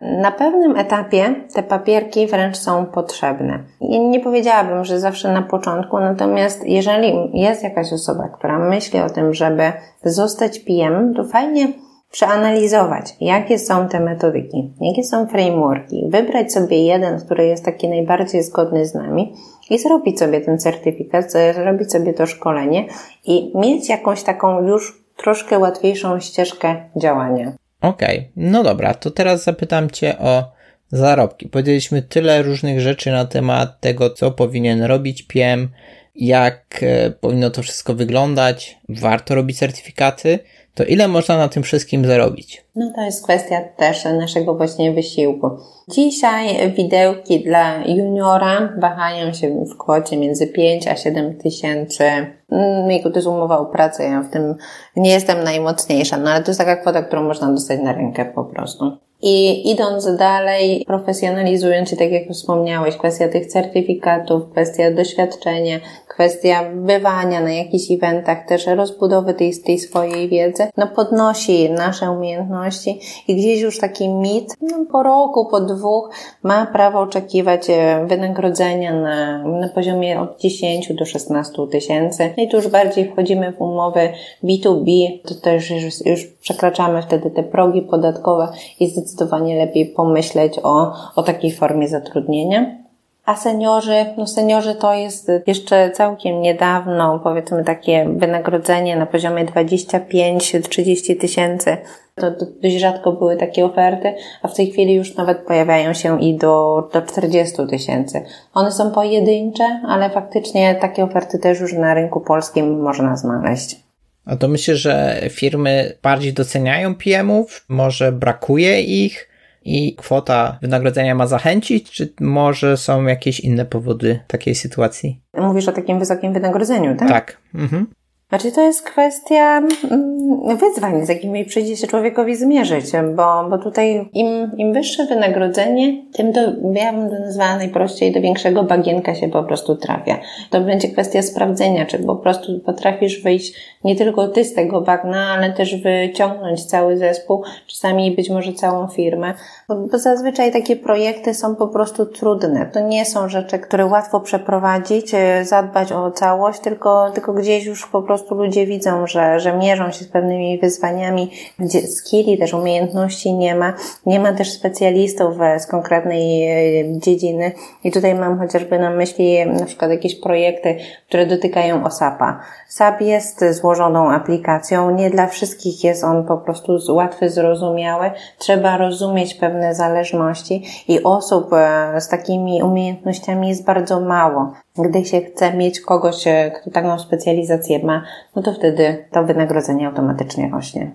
na pewnym etapie te papierki wręcz są potrzebne. Nie powiedziałabym, że zawsze na początku, natomiast jeżeli jest jakaś osoba, która myśli o tym, żeby zostać PM, to fajnie przeanalizować, jakie są te metodyki, jakie są frameworki, wybrać sobie jeden, który jest taki najbardziej zgodny z nami i zrobić sobie ten certyfikat, zrobić sobie to szkolenie i mieć jakąś taką już troszkę łatwiejszą ścieżkę działania. Okej, okay. no dobra, to teraz zapytam Cię o zarobki. Powiedzieliśmy tyle różnych rzeczy na temat tego, co powinien robić PM, jak e, powinno to wszystko wyglądać, warto robić certyfikaty to ile można na tym wszystkim zarobić? No to jest kwestia też naszego właśnie wysiłku. Dzisiaj widełki dla juniora wahają się w kwocie między 5 a 7 tysięcy. Mm, to jest umowa o pracę, ja w tym nie jestem najmocniejsza, no ale to jest taka kwota, którą można dostać na rękę po prostu. I idąc dalej, profesjonalizując się, tak jak wspomniałeś, kwestia tych certyfikatów, kwestia doświadczenia, kwestia bywania na jakichś eventach, też rozbudowy tej, tej swojej wiedzy, no podnosi nasze umiejętności i gdzieś już taki mit, no po roku, po dwóch ma prawo oczekiwać e, wynagrodzenia na, na poziomie od 10 do 16 tysięcy. No I tu już bardziej wchodzimy w umowy B2B, to też już, już przekraczamy wtedy te progi podatkowe i zdecydowanie lepiej pomyśleć o, o takiej formie zatrudnienia. A seniorzy, no seniorzy to jest jeszcze całkiem niedawno, powiedzmy takie wynagrodzenie na poziomie 25-30 tysięcy. To dość rzadko były takie oferty, a w tej chwili już nawet pojawiają się i do, do 40 tysięcy. One są pojedyncze, ale faktycznie takie oferty też już na rynku polskim można znaleźć. A to myślę, że firmy bardziej doceniają PM-ów, może brakuje ich, i kwota wynagrodzenia ma zachęcić, czy może są jakieś inne powody takiej sytuacji? Mówisz o takim wysokim wynagrodzeniu, tak? Tak. Mhm. Znaczy to jest kwestia mm, wyzwań, z jakimi przyjdzie się człowiekowi zmierzyć, bo, bo tutaj im, im wyższe wynagrodzenie, tym to, ja bym to nazwała najprościej, do większego bagienka się po prostu trafia. To będzie kwestia sprawdzenia, czy po prostu potrafisz wyjść nie tylko ty z tego bagna, ale też wyciągnąć cały zespół, czasami być może całą firmę, bo, bo zazwyczaj takie projekty są po prostu trudne. To nie są rzeczy, które łatwo przeprowadzić, e, zadbać o całość, tylko, tylko gdzieś już po prostu prostu ludzie widzą, że, że mierzą się z pewnymi wyzwaniami, gdzie skilli, też umiejętności nie ma. Nie ma też specjalistów z konkretnej e, dziedziny. I tutaj mam chociażby na myśli na przykład jakieś projekty, które dotykają OSAP-a. SAP jest złożoną aplikacją, nie dla wszystkich jest on po prostu łatwy, zrozumiały. Trzeba rozumieć pewne zależności i osób e, z takimi umiejętnościami jest bardzo mało. Gdy się chce mieć kogoś, e, kto taką specjalizację ma, no to wtedy to wynagrodzenie automatycznie rośnie.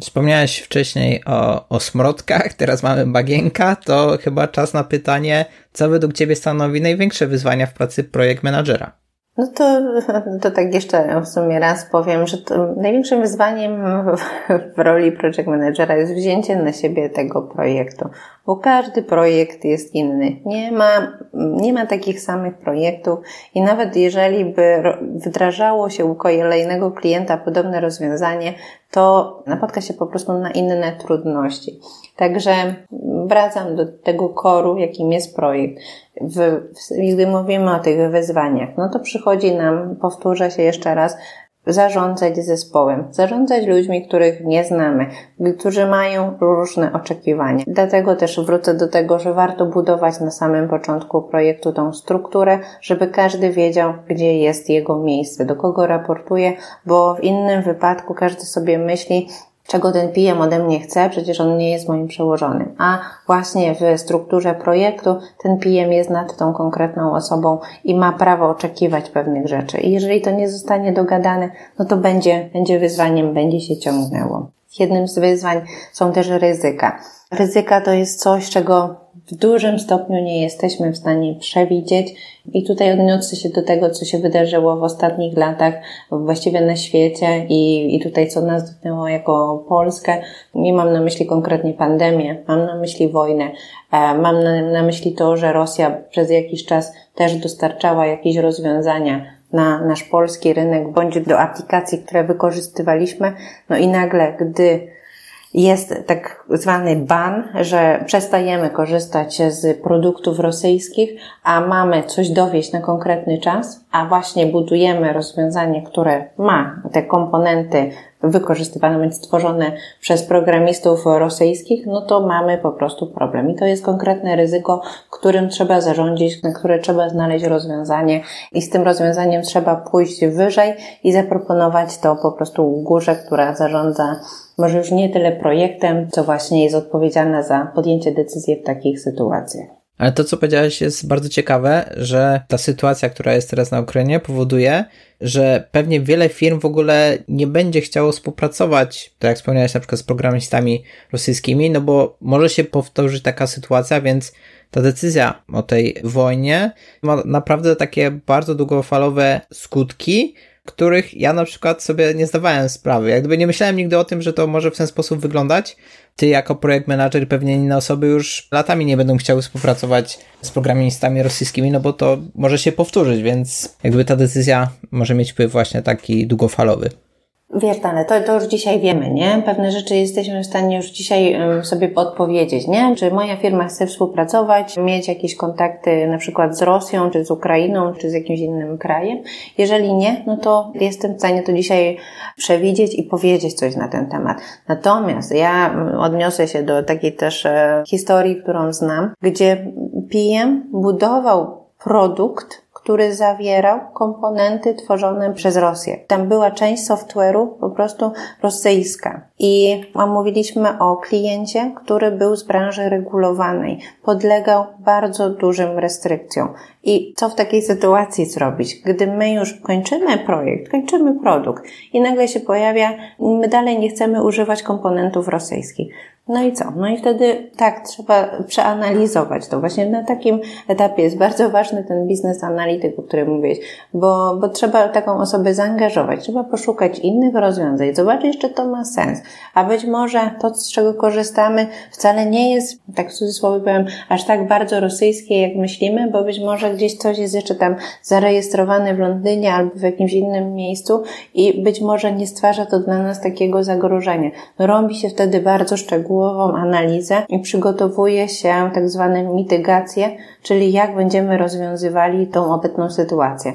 Wspomniałeś wcześniej o, o smrodkach, teraz mamy bagienka, to chyba czas na pytanie, co według Ciebie stanowi największe wyzwania w pracy projekt menadżera? No to, [laughs] to tak jeszcze w sumie raz powiem, że największym wyzwaniem w, w roli project managera jest wzięcie na siebie tego projektu, bo każdy projekt jest inny. Nie ma, nie ma takich samych projektów i nawet jeżeli by wdrażało się u kolejnego klienta podobne rozwiązanie, to napotka się po prostu na inne trudności. Także wracam do tego koru, jakim jest projekt. W, gdy mówimy o tych wyzwaniach, no to przychodzi nam, powtórzę się jeszcze raz, zarządzać zespołem, zarządzać ludźmi, których nie znamy, którzy mają różne oczekiwania. Dlatego też wrócę do tego, że warto budować na samym początku projektu tą strukturę, żeby każdy wiedział, gdzie jest jego miejsce, do kogo raportuje, bo w innym wypadku każdy sobie myśli, czego ten PM ode mnie chce, przecież on nie jest moim przełożonym. A właśnie w strukturze projektu ten PM jest nad tą konkretną osobą i ma prawo oczekiwać pewnych rzeczy. I jeżeli to nie zostanie dogadane, no to będzie, będzie wyzwaniem, będzie się ciągnęło. Jednym z wyzwań są też ryzyka. Ryzyka to jest coś, czego w dużym stopniu nie jesteśmy w stanie przewidzieć. I tutaj odniosę się do tego, co się wydarzyło w ostatnich latach, właściwie na świecie i, i tutaj co nas dotknęło jako Polskę. Nie mam na myśli konkretnie pandemię, mam na myśli wojnę, e, mam na, na myśli to, że Rosja przez jakiś czas też dostarczała jakieś rozwiązania na nasz polski rynek, bądź do aplikacji, które wykorzystywaliśmy. No i nagle, gdy jest tak zwany ban, że przestajemy korzystać z produktów rosyjskich, a mamy coś dowieść na konkretny czas, a właśnie budujemy rozwiązanie, które ma te komponenty wykorzystywane bądź stworzone przez programistów rosyjskich, no to mamy po prostu problem. I to jest konkretne ryzyko, którym trzeba zarządzić, na które trzeba znaleźć rozwiązanie i z tym rozwiązaniem trzeba pójść wyżej i zaproponować to po prostu górze, która zarządza może już nie tyle projektem, co właśnie jest odpowiedzialna za podjęcie decyzji w takich sytuacjach. Ale to, co powiedziałeś, jest bardzo ciekawe, że ta sytuacja, która jest teraz na Ukrainie, powoduje, że pewnie wiele firm w ogóle nie będzie chciało współpracować, tak jak wspomniałeś, na przykład z programistami rosyjskimi, no bo może się powtórzyć taka sytuacja, więc ta decyzja o tej wojnie ma naprawdę takie bardzo długofalowe skutki, których ja na przykład sobie nie zdawałem sprawy. Jak gdyby nie myślałem nigdy o tym, że to może w ten sposób wyglądać. Ty jako projekt manager, pewnie inne osoby już latami nie będą chciały współpracować z programistami rosyjskimi, no bo to może się powtórzyć, więc jakby ta decyzja może mieć wpływ właśnie taki długofalowy. Wiesz, to, to już dzisiaj wiemy, nie? Pewne rzeczy jesteśmy w stanie już dzisiaj sobie odpowiedzieć, nie? Czy moja firma chce współpracować, mieć jakieś kontakty na przykład z Rosją, czy z Ukrainą, czy z jakimś innym krajem? Jeżeli nie, no to jestem w stanie to dzisiaj przewidzieć i powiedzieć coś na ten temat. Natomiast ja odniosę się do takiej też e, historii, którą znam, gdzie PM budował produkt, który zawierał komponenty tworzone przez Rosję. Tam była część software'u po prostu rosyjska. I mówiliśmy o kliencie, który był z branży regulowanej, podlegał bardzo dużym restrykcjom. I co w takiej sytuacji zrobić? Gdy my już kończymy projekt, kończymy produkt i nagle się pojawia, my dalej nie chcemy używać komponentów rosyjskich. No i co? No i wtedy tak, trzeba przeanalizować to. Właśnie na takim etapie jest bardzo ważny ten biznes analityk, o którym mówiłeś, bo, bo trzeba taką osobę zaangażować, trzeba poszukać innych rozwiązań, zobaczyć, czy to ma sens. A być może to, z czego korzystamy, wcale nie jest, tak w cudzysłowie powiem, aż tak bardzo rosyjskie, jak myślimy, bo być może gdzieś coś jest jeszcze tam zarejestrowane w Londynie albo w jakimś innym miejscu i być może nie stwarza to dla nas takiego zagrożenia. Robi się wtedy bardzo szczegółową analizę i przygotowuje się tak zwane mitygacje, czyli jak będziemy rozwiązywali tą obecną sytuację.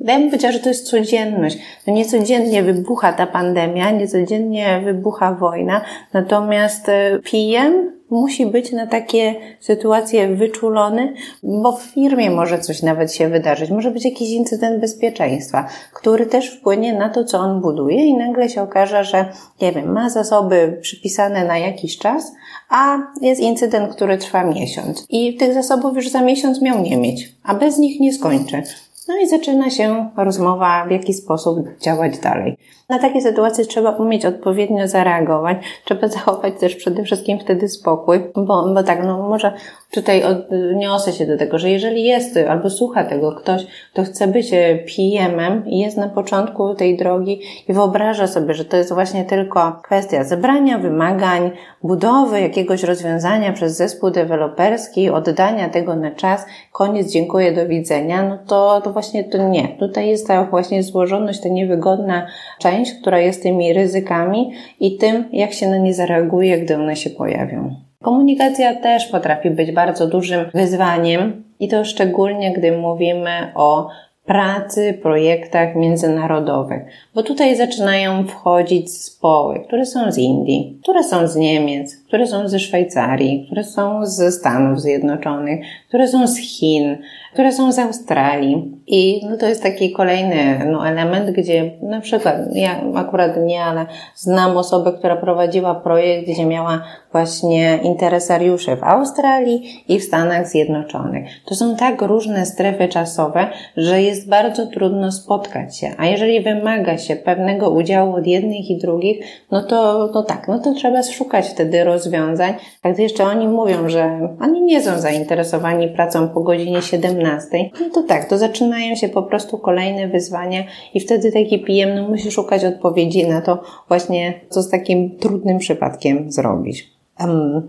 Ja bym powiedziała, że to jest codzienność. No nie codziennie wybucha ta pandemia, nie codziennie wybucha wojna, natomiast e, PM musi być na takie sytuacje wyczulony, bo w firmie może coś nawet się wydarzyć. Może być jakiś incydent bezpieczeństwa, który też wpłynie na to, co on buduje i nagle się okaże, że, nie wiem, ma zasoby przypisane na jakiś czas, a jest incydent, który trwa miesiąc. I tych zasobów już za miesiąc miał nie mieć, a bez nich nie skończy. No i zaczyna się rozmowa, w jaki sposób działać dalej. Na takie sytuacje trzeba umieć odpowiednio zareagować. Trzeba zachować też przede wszystkim wtedy spokój, bo, bo tak, no może tutaj odniosę się do tego, że jeżeli jest albo słucha tego ktoś, kto chce być PM-em i jest na początku tej drogi i wyobraża sobie, że to jest właśnie tylko kwestia zebrania wymagań, budowy jakiegoś rozwiązania przez zespół deweloperski, oddania tego na czas, koniec, dziękuję, do widzenia, no to, to właśnie to nie. Tutaj jest ta właśnie złożoność, ta niewygodna część, która jest tymi ryzykami i tym, jak się na nie zareaguje, gdy one się pojawią. Komunikacja też potrafi być bardzo dużym wyzwaniem i to szczególnie, gdy mówimy o pracy, projektach międzynarodowych, bo tutaj zaczynają wchodzić zespoły, które są z Indii, które są z Niemiec, które są ze Szwajcarii, które są ze Stanów Zjednoczonych, które są z Chin, które są z Australii. I no, to jest taki kolejny no, element, gdzie na przykład, ja akurat nie, ale znam osobę, która prowadziła projekt, gdzie miała właśnie interesariuszy w Australii i w Stanach Zjednoczonych. To są tak różne strefy czasowe, że jest bardzo trudno spotkać się. A jeżeli wymaga się pewnego udziału od jednych i drugich, no to, to tak, no to trzeba szukać wtedy rozwiązań. A gdy jeszcze oni mówią, że oni nie są zainteresowani pracą po godzinie 17, no to tak, to zaczynają się po prostu kolejne wyzwania i wtedy taki PM no, musi szukać odpowiedzi na to właśnie, co z takim trudnym przypadkiem zrobić.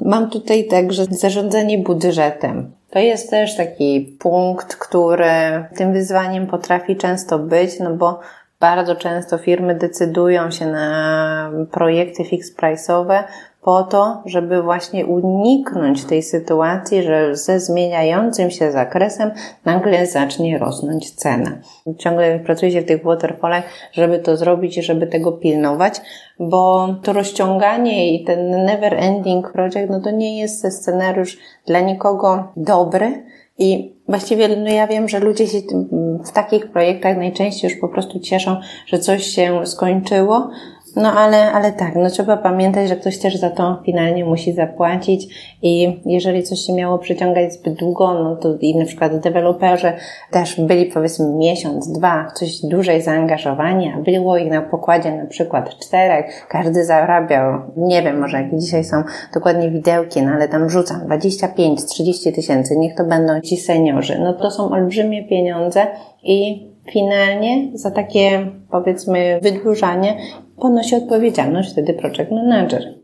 Mam tutaj także zarządzanie budżetem. To jest też taki punkt, który tym wyzwaniem potrafi często być, no bo bardzo często firmy decydują się na projekty fix price'owe po to, żeby właśnie uniknąć tej sytuacji, że ze zmieniającym się zakresem nagle zacznie rosnąć cena. Ciągle pracuje się w tych waterfallach, żeby to zrobić i żeby tego pilnować, bo to rozciąganie i ten never ending project, no to nie jest scenariusz dla nikogo dobry, i właściwie no ja wiem, że ludzie się w takich projektach najczęściej już po prostu cieszą, że coś się skończyło, no ale, ale tak, no trzeba pamiętać, że ktoś też za to finalnie musi zapłacić i jeżeli coś się miało przyciągać zbyt długo, no to i na przykład deweloperzy też byli powiedzmy miesiąc, dwa, coś dłużej zaangażowani, a było ich na pokładzie na przykład czterech, każdy zarabiał, nie wiem, może jakie dzisiaj są dokładnie widełki, no ale tam rzucam 25-30 tysięcy, niech to będą ci seniorzy. No to są olbrzymie pieniądze i finalnie za takie, powiedzmy, wydłużanie ponosi odpowiedzialność wtedy project manager.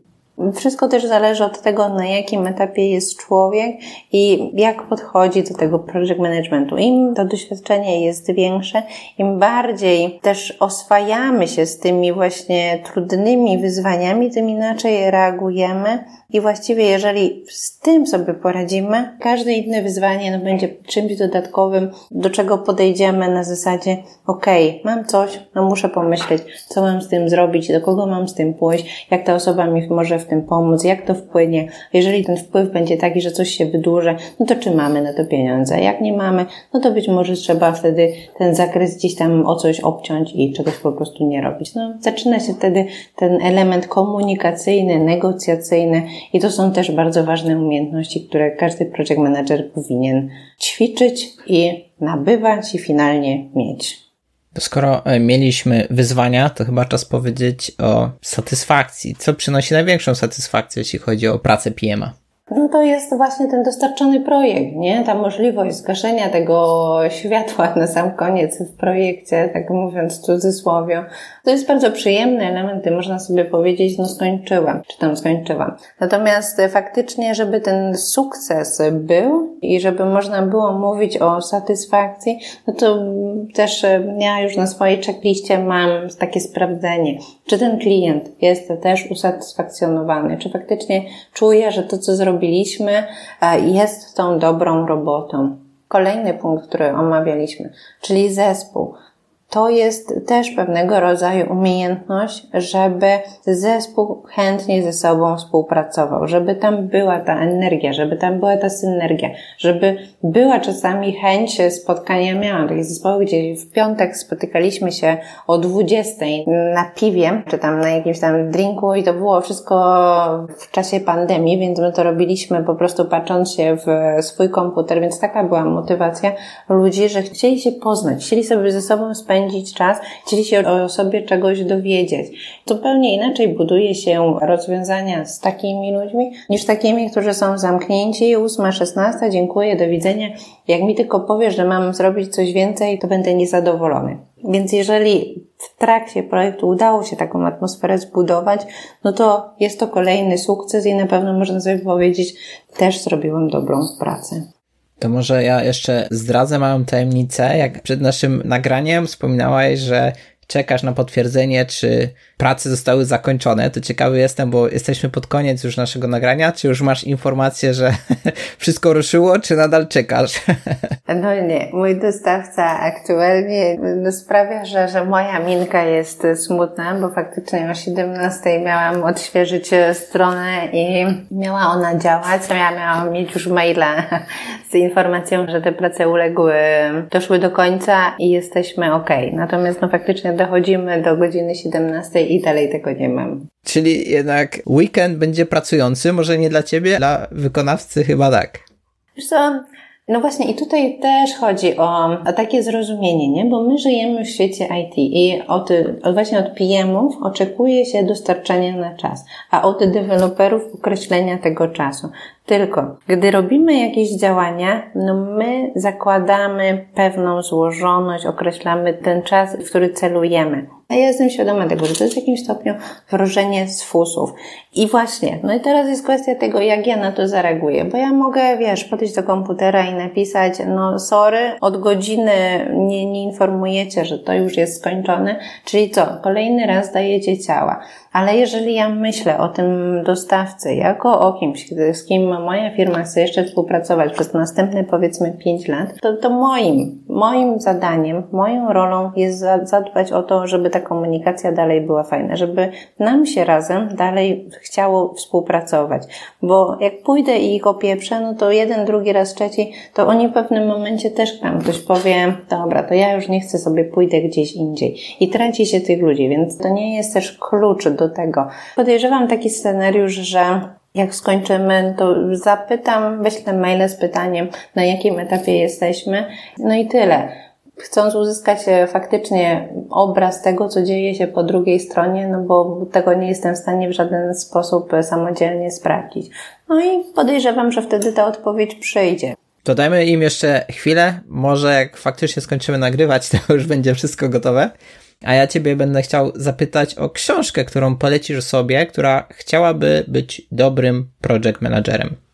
Wszystko też zależy od tego, na jakim etapie jest człowiek i jak podchodzi do tego project managementu. Im to doświadczenie jest większe, im bardziej też oswajamy się z tymi właśnie trudnymi wyzwaniami, tym inaczej reagujemy i właściwie jeżeli z tym sobie poradzimy, każde inne wyzwanie no, będzie czymś dodatkowym, do czego podejdziemy na zasadzie, okej, mam coś, no muszę pomyśleć, co mam z tym zrobić, do kogo mam z tym pójść, jak ta osoba mi może w tym pomóc, jak to wpłynie. Jeżeli ten wpływ będzie taki, że coś się wydłuży, no to czy mamy na to pieniądze? Jak nie mamy, no to być może trzeba wtedy ten zakres gdzieś tam o coś obciąć i czegoś po prostu nie robić. No, zaczyna się wtedy ten element komunikacyjny, negocjacyjny i to są też bardzo ważne umiejętności, które każdy project manager powinien ćwiczyć i nabywać i finalnie mieć. Skoro e, mieliśmy wyzwania, to chyba czas powiedzieć o satysfakcji. Co przynosi największą satysfakcję, jeśli chodzi o pracę PMA? No to jest właśnie ten dostarczony projekt, nie? Ta możliwość zgaszenia tego światła [laughs] na sam koniec w projekcie, tak mówiąc w cudzysłowie. To jest bardzo przyjemny element, można sobie powiedzieć, no skończyłam, czy tam skończyłam. Natomiast faktycznie, żeby ten sukces był i żeby można było mówić o satysfakcji, no to też ja już na swojej checkliście mam takie sprawdzenie, czy ten klient jest też usatysfakcjonowany, czy faktycznie czuje, że to, co zrobiliśmy, jest tą dobrą robotą. Kolejny punkt, który omawialiśmy, czyli zespół to jest też pewnego rodzaju umiejętność, żeby zespół chętnie ze sobą współpracował, żeby tam była ta energia, żeby tam była ta synergia, żeby była czasami chęć spotkania. Miałam takie zespoły, gdzie w piątek spotykaliśmy się o 20 na piwie, czy tam na jakimś tam drinku i to było wszystko w czasie pandemii, więc my to robiliśmy po prostu patrząc się w swój komputer, więc taka była motywacja ludzi, że chcieli się poznać, chcieli sobie ze sobą spędzić spędzić czas, chcieli się o sobie czegoś dowiedzieć. Zupełnie inaczej buduje się rozwiązania z takimi ludźmi, niż takimi, którzy są zamknięci, 8, 16, dziękuję, do widzenia. Jak mi tylko powiesz, że mam zrobić coś więcej, to będę niezadowolony. Więc jeżeli w trakcie projektu udało się taką atmosferę zbudować, no to jest to kolejny sukces i na pewno można sobie powiedzieć, też zrobiłam dobrą pracę. To może ja jeszcze zdradzę małą tajemnicę. Jak przed naszym nagraniem wspominałaś, że czekasz na potwierdzenie, czy prace zostały zakończone, to ciekawy jestem, bo jesteśmy pod koniec już naszego nagrania. Czy już masz informację, że [laughs] wszystko ruszyło, czy nadal czekasz? [laughs] No nie, mój dostawca aktualnie no, sprawia, że, że moja minka jest smutna, bo faktycznie o 17 miałam odświeżyć stronę i miała ona działać. Ja miałam mieć już maila [laughs] z informacją, że te prace uległy, doszły do końca i jesteśmy ok. Natomiast no faktycznie dochodzimy do godziny 17 i dalej tego nie mam. Czyli jednak weekend będzie pracujący, może nie dla ciebie, dla wykonawcy chyba tak. Wiesz co, no właśnie i tutaj też chodzi o, o takie zrozumienie, nie? Bo my żyjemy w świecie IT i od, od właśnie od PM-ów oczekuje się dostarczania na czas, a od deweloperów określenia tego czasu. Tylko, gdy robimy jakieś działania, no my zakładamy pewną złożoność, określamy ten czas, w który celujemy. A ja jestem świadoma tego, że to jest w jakimś stopniu wróżenie z fusów. I właśnie, no i teraz jest kwestia tego, jak ja na to zareaguję, bo ja mogę, wiesz, podejść do komputera i napisać, no sorry, od godziny nie, nie informujecie, że to już jest skończone, czyli co, kolejny raz dajecie ciała. Ale jeżeli ja myślę o tym dostawcy jako o kimś, z kim moja firma chce jeszcze współpracować przez następne powiedzmy 5 lat, to, to moim, moim zadaniem, moją rolą jest zadbać o to, żeby ta komunikacja dalej była fajna, żeby nam się razem dalej chciało współpracować. Bo jak pójdę i ich opieprzę, no to jeden, drugi raz, trzeci, to oni w pewnym momencie też tam ktoś powie, dobra, to ja już nie chcę sobie, pójdę gdzieś indziej. I traci się tych ludzi, więc to nie jest też klucz do tego. Podejrzewam taki scenariusz, że jak skończymy, to zapytam, wyślę maile z pytaniem, na jakim etapie jesteśmy. No i tyle. Chcąc uzyskać e, faktycznie obraz tego, co dzieje się po drugiej stronie, no bo tego nie jestem w stanie w żaden sposób e, samodzielnie sprawdzić. No i podejrzewam, że wtedy ta odpowiedź przyjdzie. To dajmy im jeszcze chwilę. Może jak faktycznie skończymy nagrywać, to już będzie wszystko gotowe. A ja Ciebie będę chciał zapytać o książkę, którą polecisz sobie, która chciałaby być dobrym project managerem.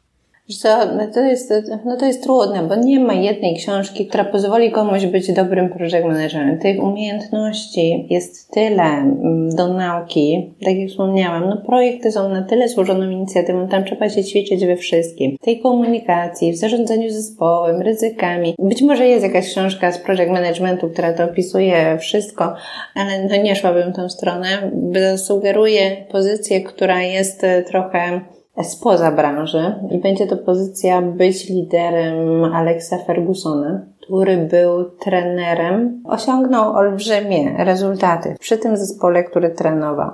No to, jest, no to jest trudne, bo nie ma jednej książki, która pozwoli komuś być dobrym project managerem. Tych umiejętności jest tyle mm, do nauki, tak jak wspomniałam, no projekty są na tyle złożoną inicjatywą, tam trzeba się ćwiczyć we wszystkim. Tej komunikacji, w zarządzaniu zespołem, ryzykami. Być może jest jakaś książka z project managementu, która to opisuje wszystko, ale no nie szłabym tą stronę. Sugeruję pozycję, która jest trochę spoza branży i będzie to pozycja być liderem Alexa Fergusona, który był trenerem, osiągnął olbrzymie rezultaty przy tym zespole, który trenował.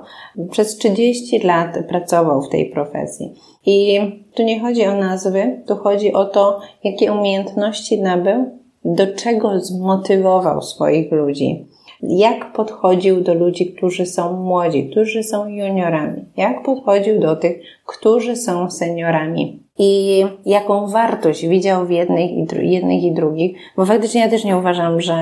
Przez 30 lat pracował w tej profesji. I tu nie chodzi o nazwy, tu chodzi o to, jakie umiejętności nabył, do czego zmotywował swoich ludzi. Jak podchodził do ludzi, którzy są młodzi, którzy są juniorami? Jak podchodził do tych, którzy są seniorami? i jaką wartość widział w jednych i, jednych i drugich, bo faktycznie ja też nie uważam, że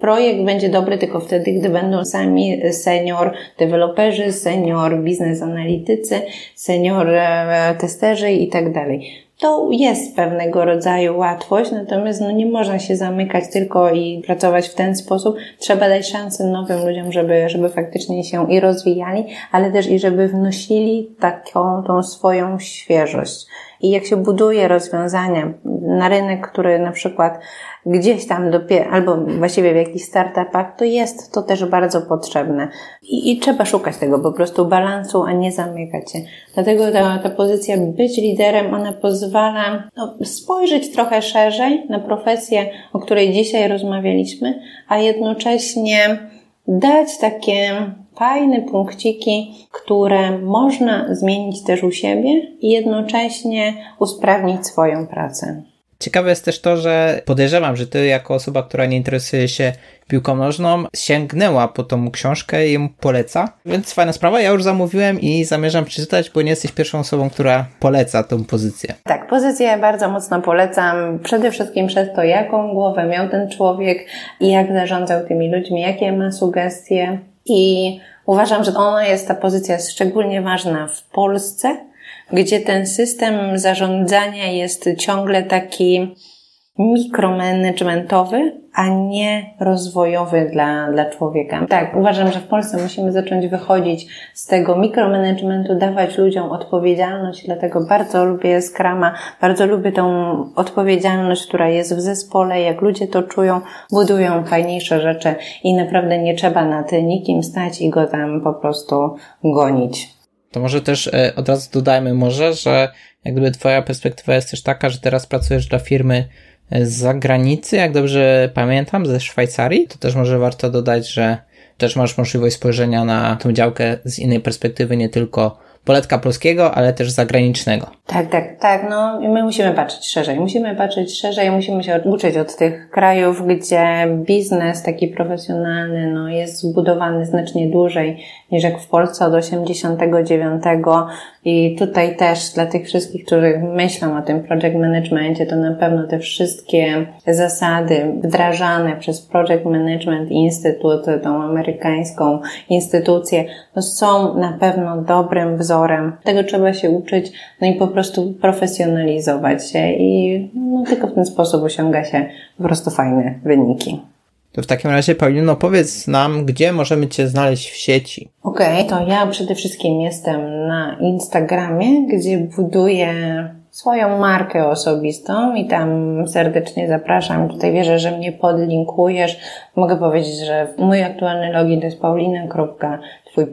projekt będzie dobry tylko wtedy, gdy będą sami senior deweloperzy, senior biznes analitycy, senior e, testerzy i tak dalej. To jest pewnego rodzaju łatwość, natomiast no nie można się zamykać tylko i pracować w ten sposób. Trzeba dać szansę nowym ludziom, żeby, żeby faktycznie się i rozwijali, ale też i żeby wnosili taką tą swoją świeżość. I jak się buduje rozwiązania na rynek, który na przykład gdzieś tam dopiero, albo właściwie w jakichś startupach, to jest to też bardzo potrzebne. I, I, trzeba szukać tego po prostu balansu, a nie zamykać się. Dlatego ta, ta pozycja być liderem, ona pozwala no, spojrzeć trochę szerzej na profesję, o której dzisiaj rozmawialiśmy, a jednocześnie dać takie fajne punkciki, które można zmienić też u siebie i jednocześnie usprawnić swoją pracę. Ciekawe jest też to, że podejrzewam, że ty jako osoba, która nie interesuje się piłką nożną, sięgnęła po tą książkę i ją poleca. Więc fajna sprawa, ja już zamówiłem i zamierzam przeczytać, bo nie jesteś pierwszą osobą, która poleca tą pozycję. Tak, pozycję bardzo mocno polecam. Przede wszystkim przez to, jaką głowę miał ten człowiek i jak zarządzał tymi ludźmi, jakie ma sugestie. I uważam, że ona jest, ta pozycja szczególnie ważna w Polsce, gdzie ten system zarządzania jest ciągle taki mikromanagementowy, a nie rozwojowy dla, dla człowieka. Tak, uważam, że w Polsce musimy zacząć wychodzić z tego mikromanagementu, dawać ludziom odpowiedzialność, dlatego bardzo lubię Scrama, bardzo lubię tą odpowiedzialność, która jest w zespole, jak ludzie to czują, budują fajniejsze rzeczy i naprawdę nie trzeba nad nikim stać i go tam po prostu gonić. To może też e, od razu dodajmy może, że jak gdyby twoja perspektywa jest też taka, że teraz pracujesz dla firmy z zagranicy, jak dobrze pamiętam, ze Szwajcarii. To też może warto dodać, że też masz możliwość spojrzenia na tą działkę z innej perspektywy, nie tylko poletka polskiego, ale też zagranicznego. Tak, tak, tak. No i my musimy patrzeć szerzej. Musimy patrzeć szerzej, musimy się uczyć od tych krajów, gdzie biznes taki profesjonalny no, jest zbudowany znacznie dłużej niż jak w Polsce od 89. I tutaj też dla tych wszystkich, którzy myślą o tym project managementie, to na pewno te wszystkie zasady wdrażane przez Project Management Institute, tą amerykańską instytucję, to są na pewno dobrym wzorem. Tego trzeba się uczyć, no i po prostu profesjonalizować się i no, tylko w ten sposób osiąga się po prostu fajne wyniki. To w takim razie, Paulino, powiedz nam, gdzie możemy Cię znaleźć w sieci. Okej, okay, to ja przede wszystkim jestem na Instagramie, gdzie buduję swoją markę osobistą i tam serdecznie zapraszam. Tutaj wierzę, że mnie podlinkujesz. Mogę powiedzieć, że mój aktualny login to jest paulina.twój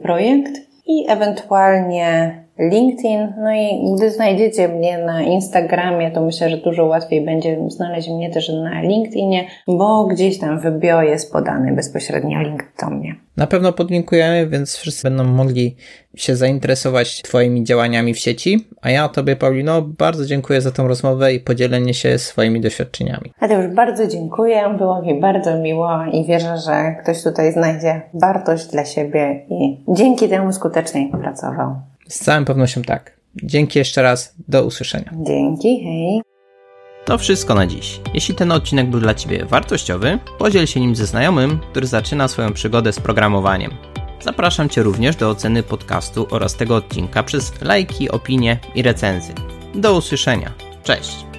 i ewentualnie LinkedIn. No i gdy znajdziecie mnie na Instagramie, to myślę, że dużo łatwiej będzie znaleźć mnie też na LinkedInie, bo gdzieś tam w bio jest podany bezpośrednio link do mnie. Na pewno podlinkujemy, więc wszyscy będą mogli się zainteresować Twoimi działaniami w sieci. A ja Tobie, Paulino, bardzo dziękuję za tą rozmowę i podzielenie się swoimi doświadczeniami. Ja już bardzo dziękuję, było mi bardzo miło i wierzę, że ktoś tutaj znajdzie wartość dla siebie i dzięki temu skutecznie pracował. Z całą pewnością tak. Dzięki jeszcze raz, do usłyszenia. Dzięki, hej. To wszystko na dziś. Jeśli ten odcinek był dla Ciebie wartościowy, podziel się nim ze znajomym, który zaczyna swoją przygodę z programowaniem. Zapraszam Cię również do oceny podcastu oraz tego odcinka przez lajki, opinie i recenzje. Do usłyszenia. Cześć!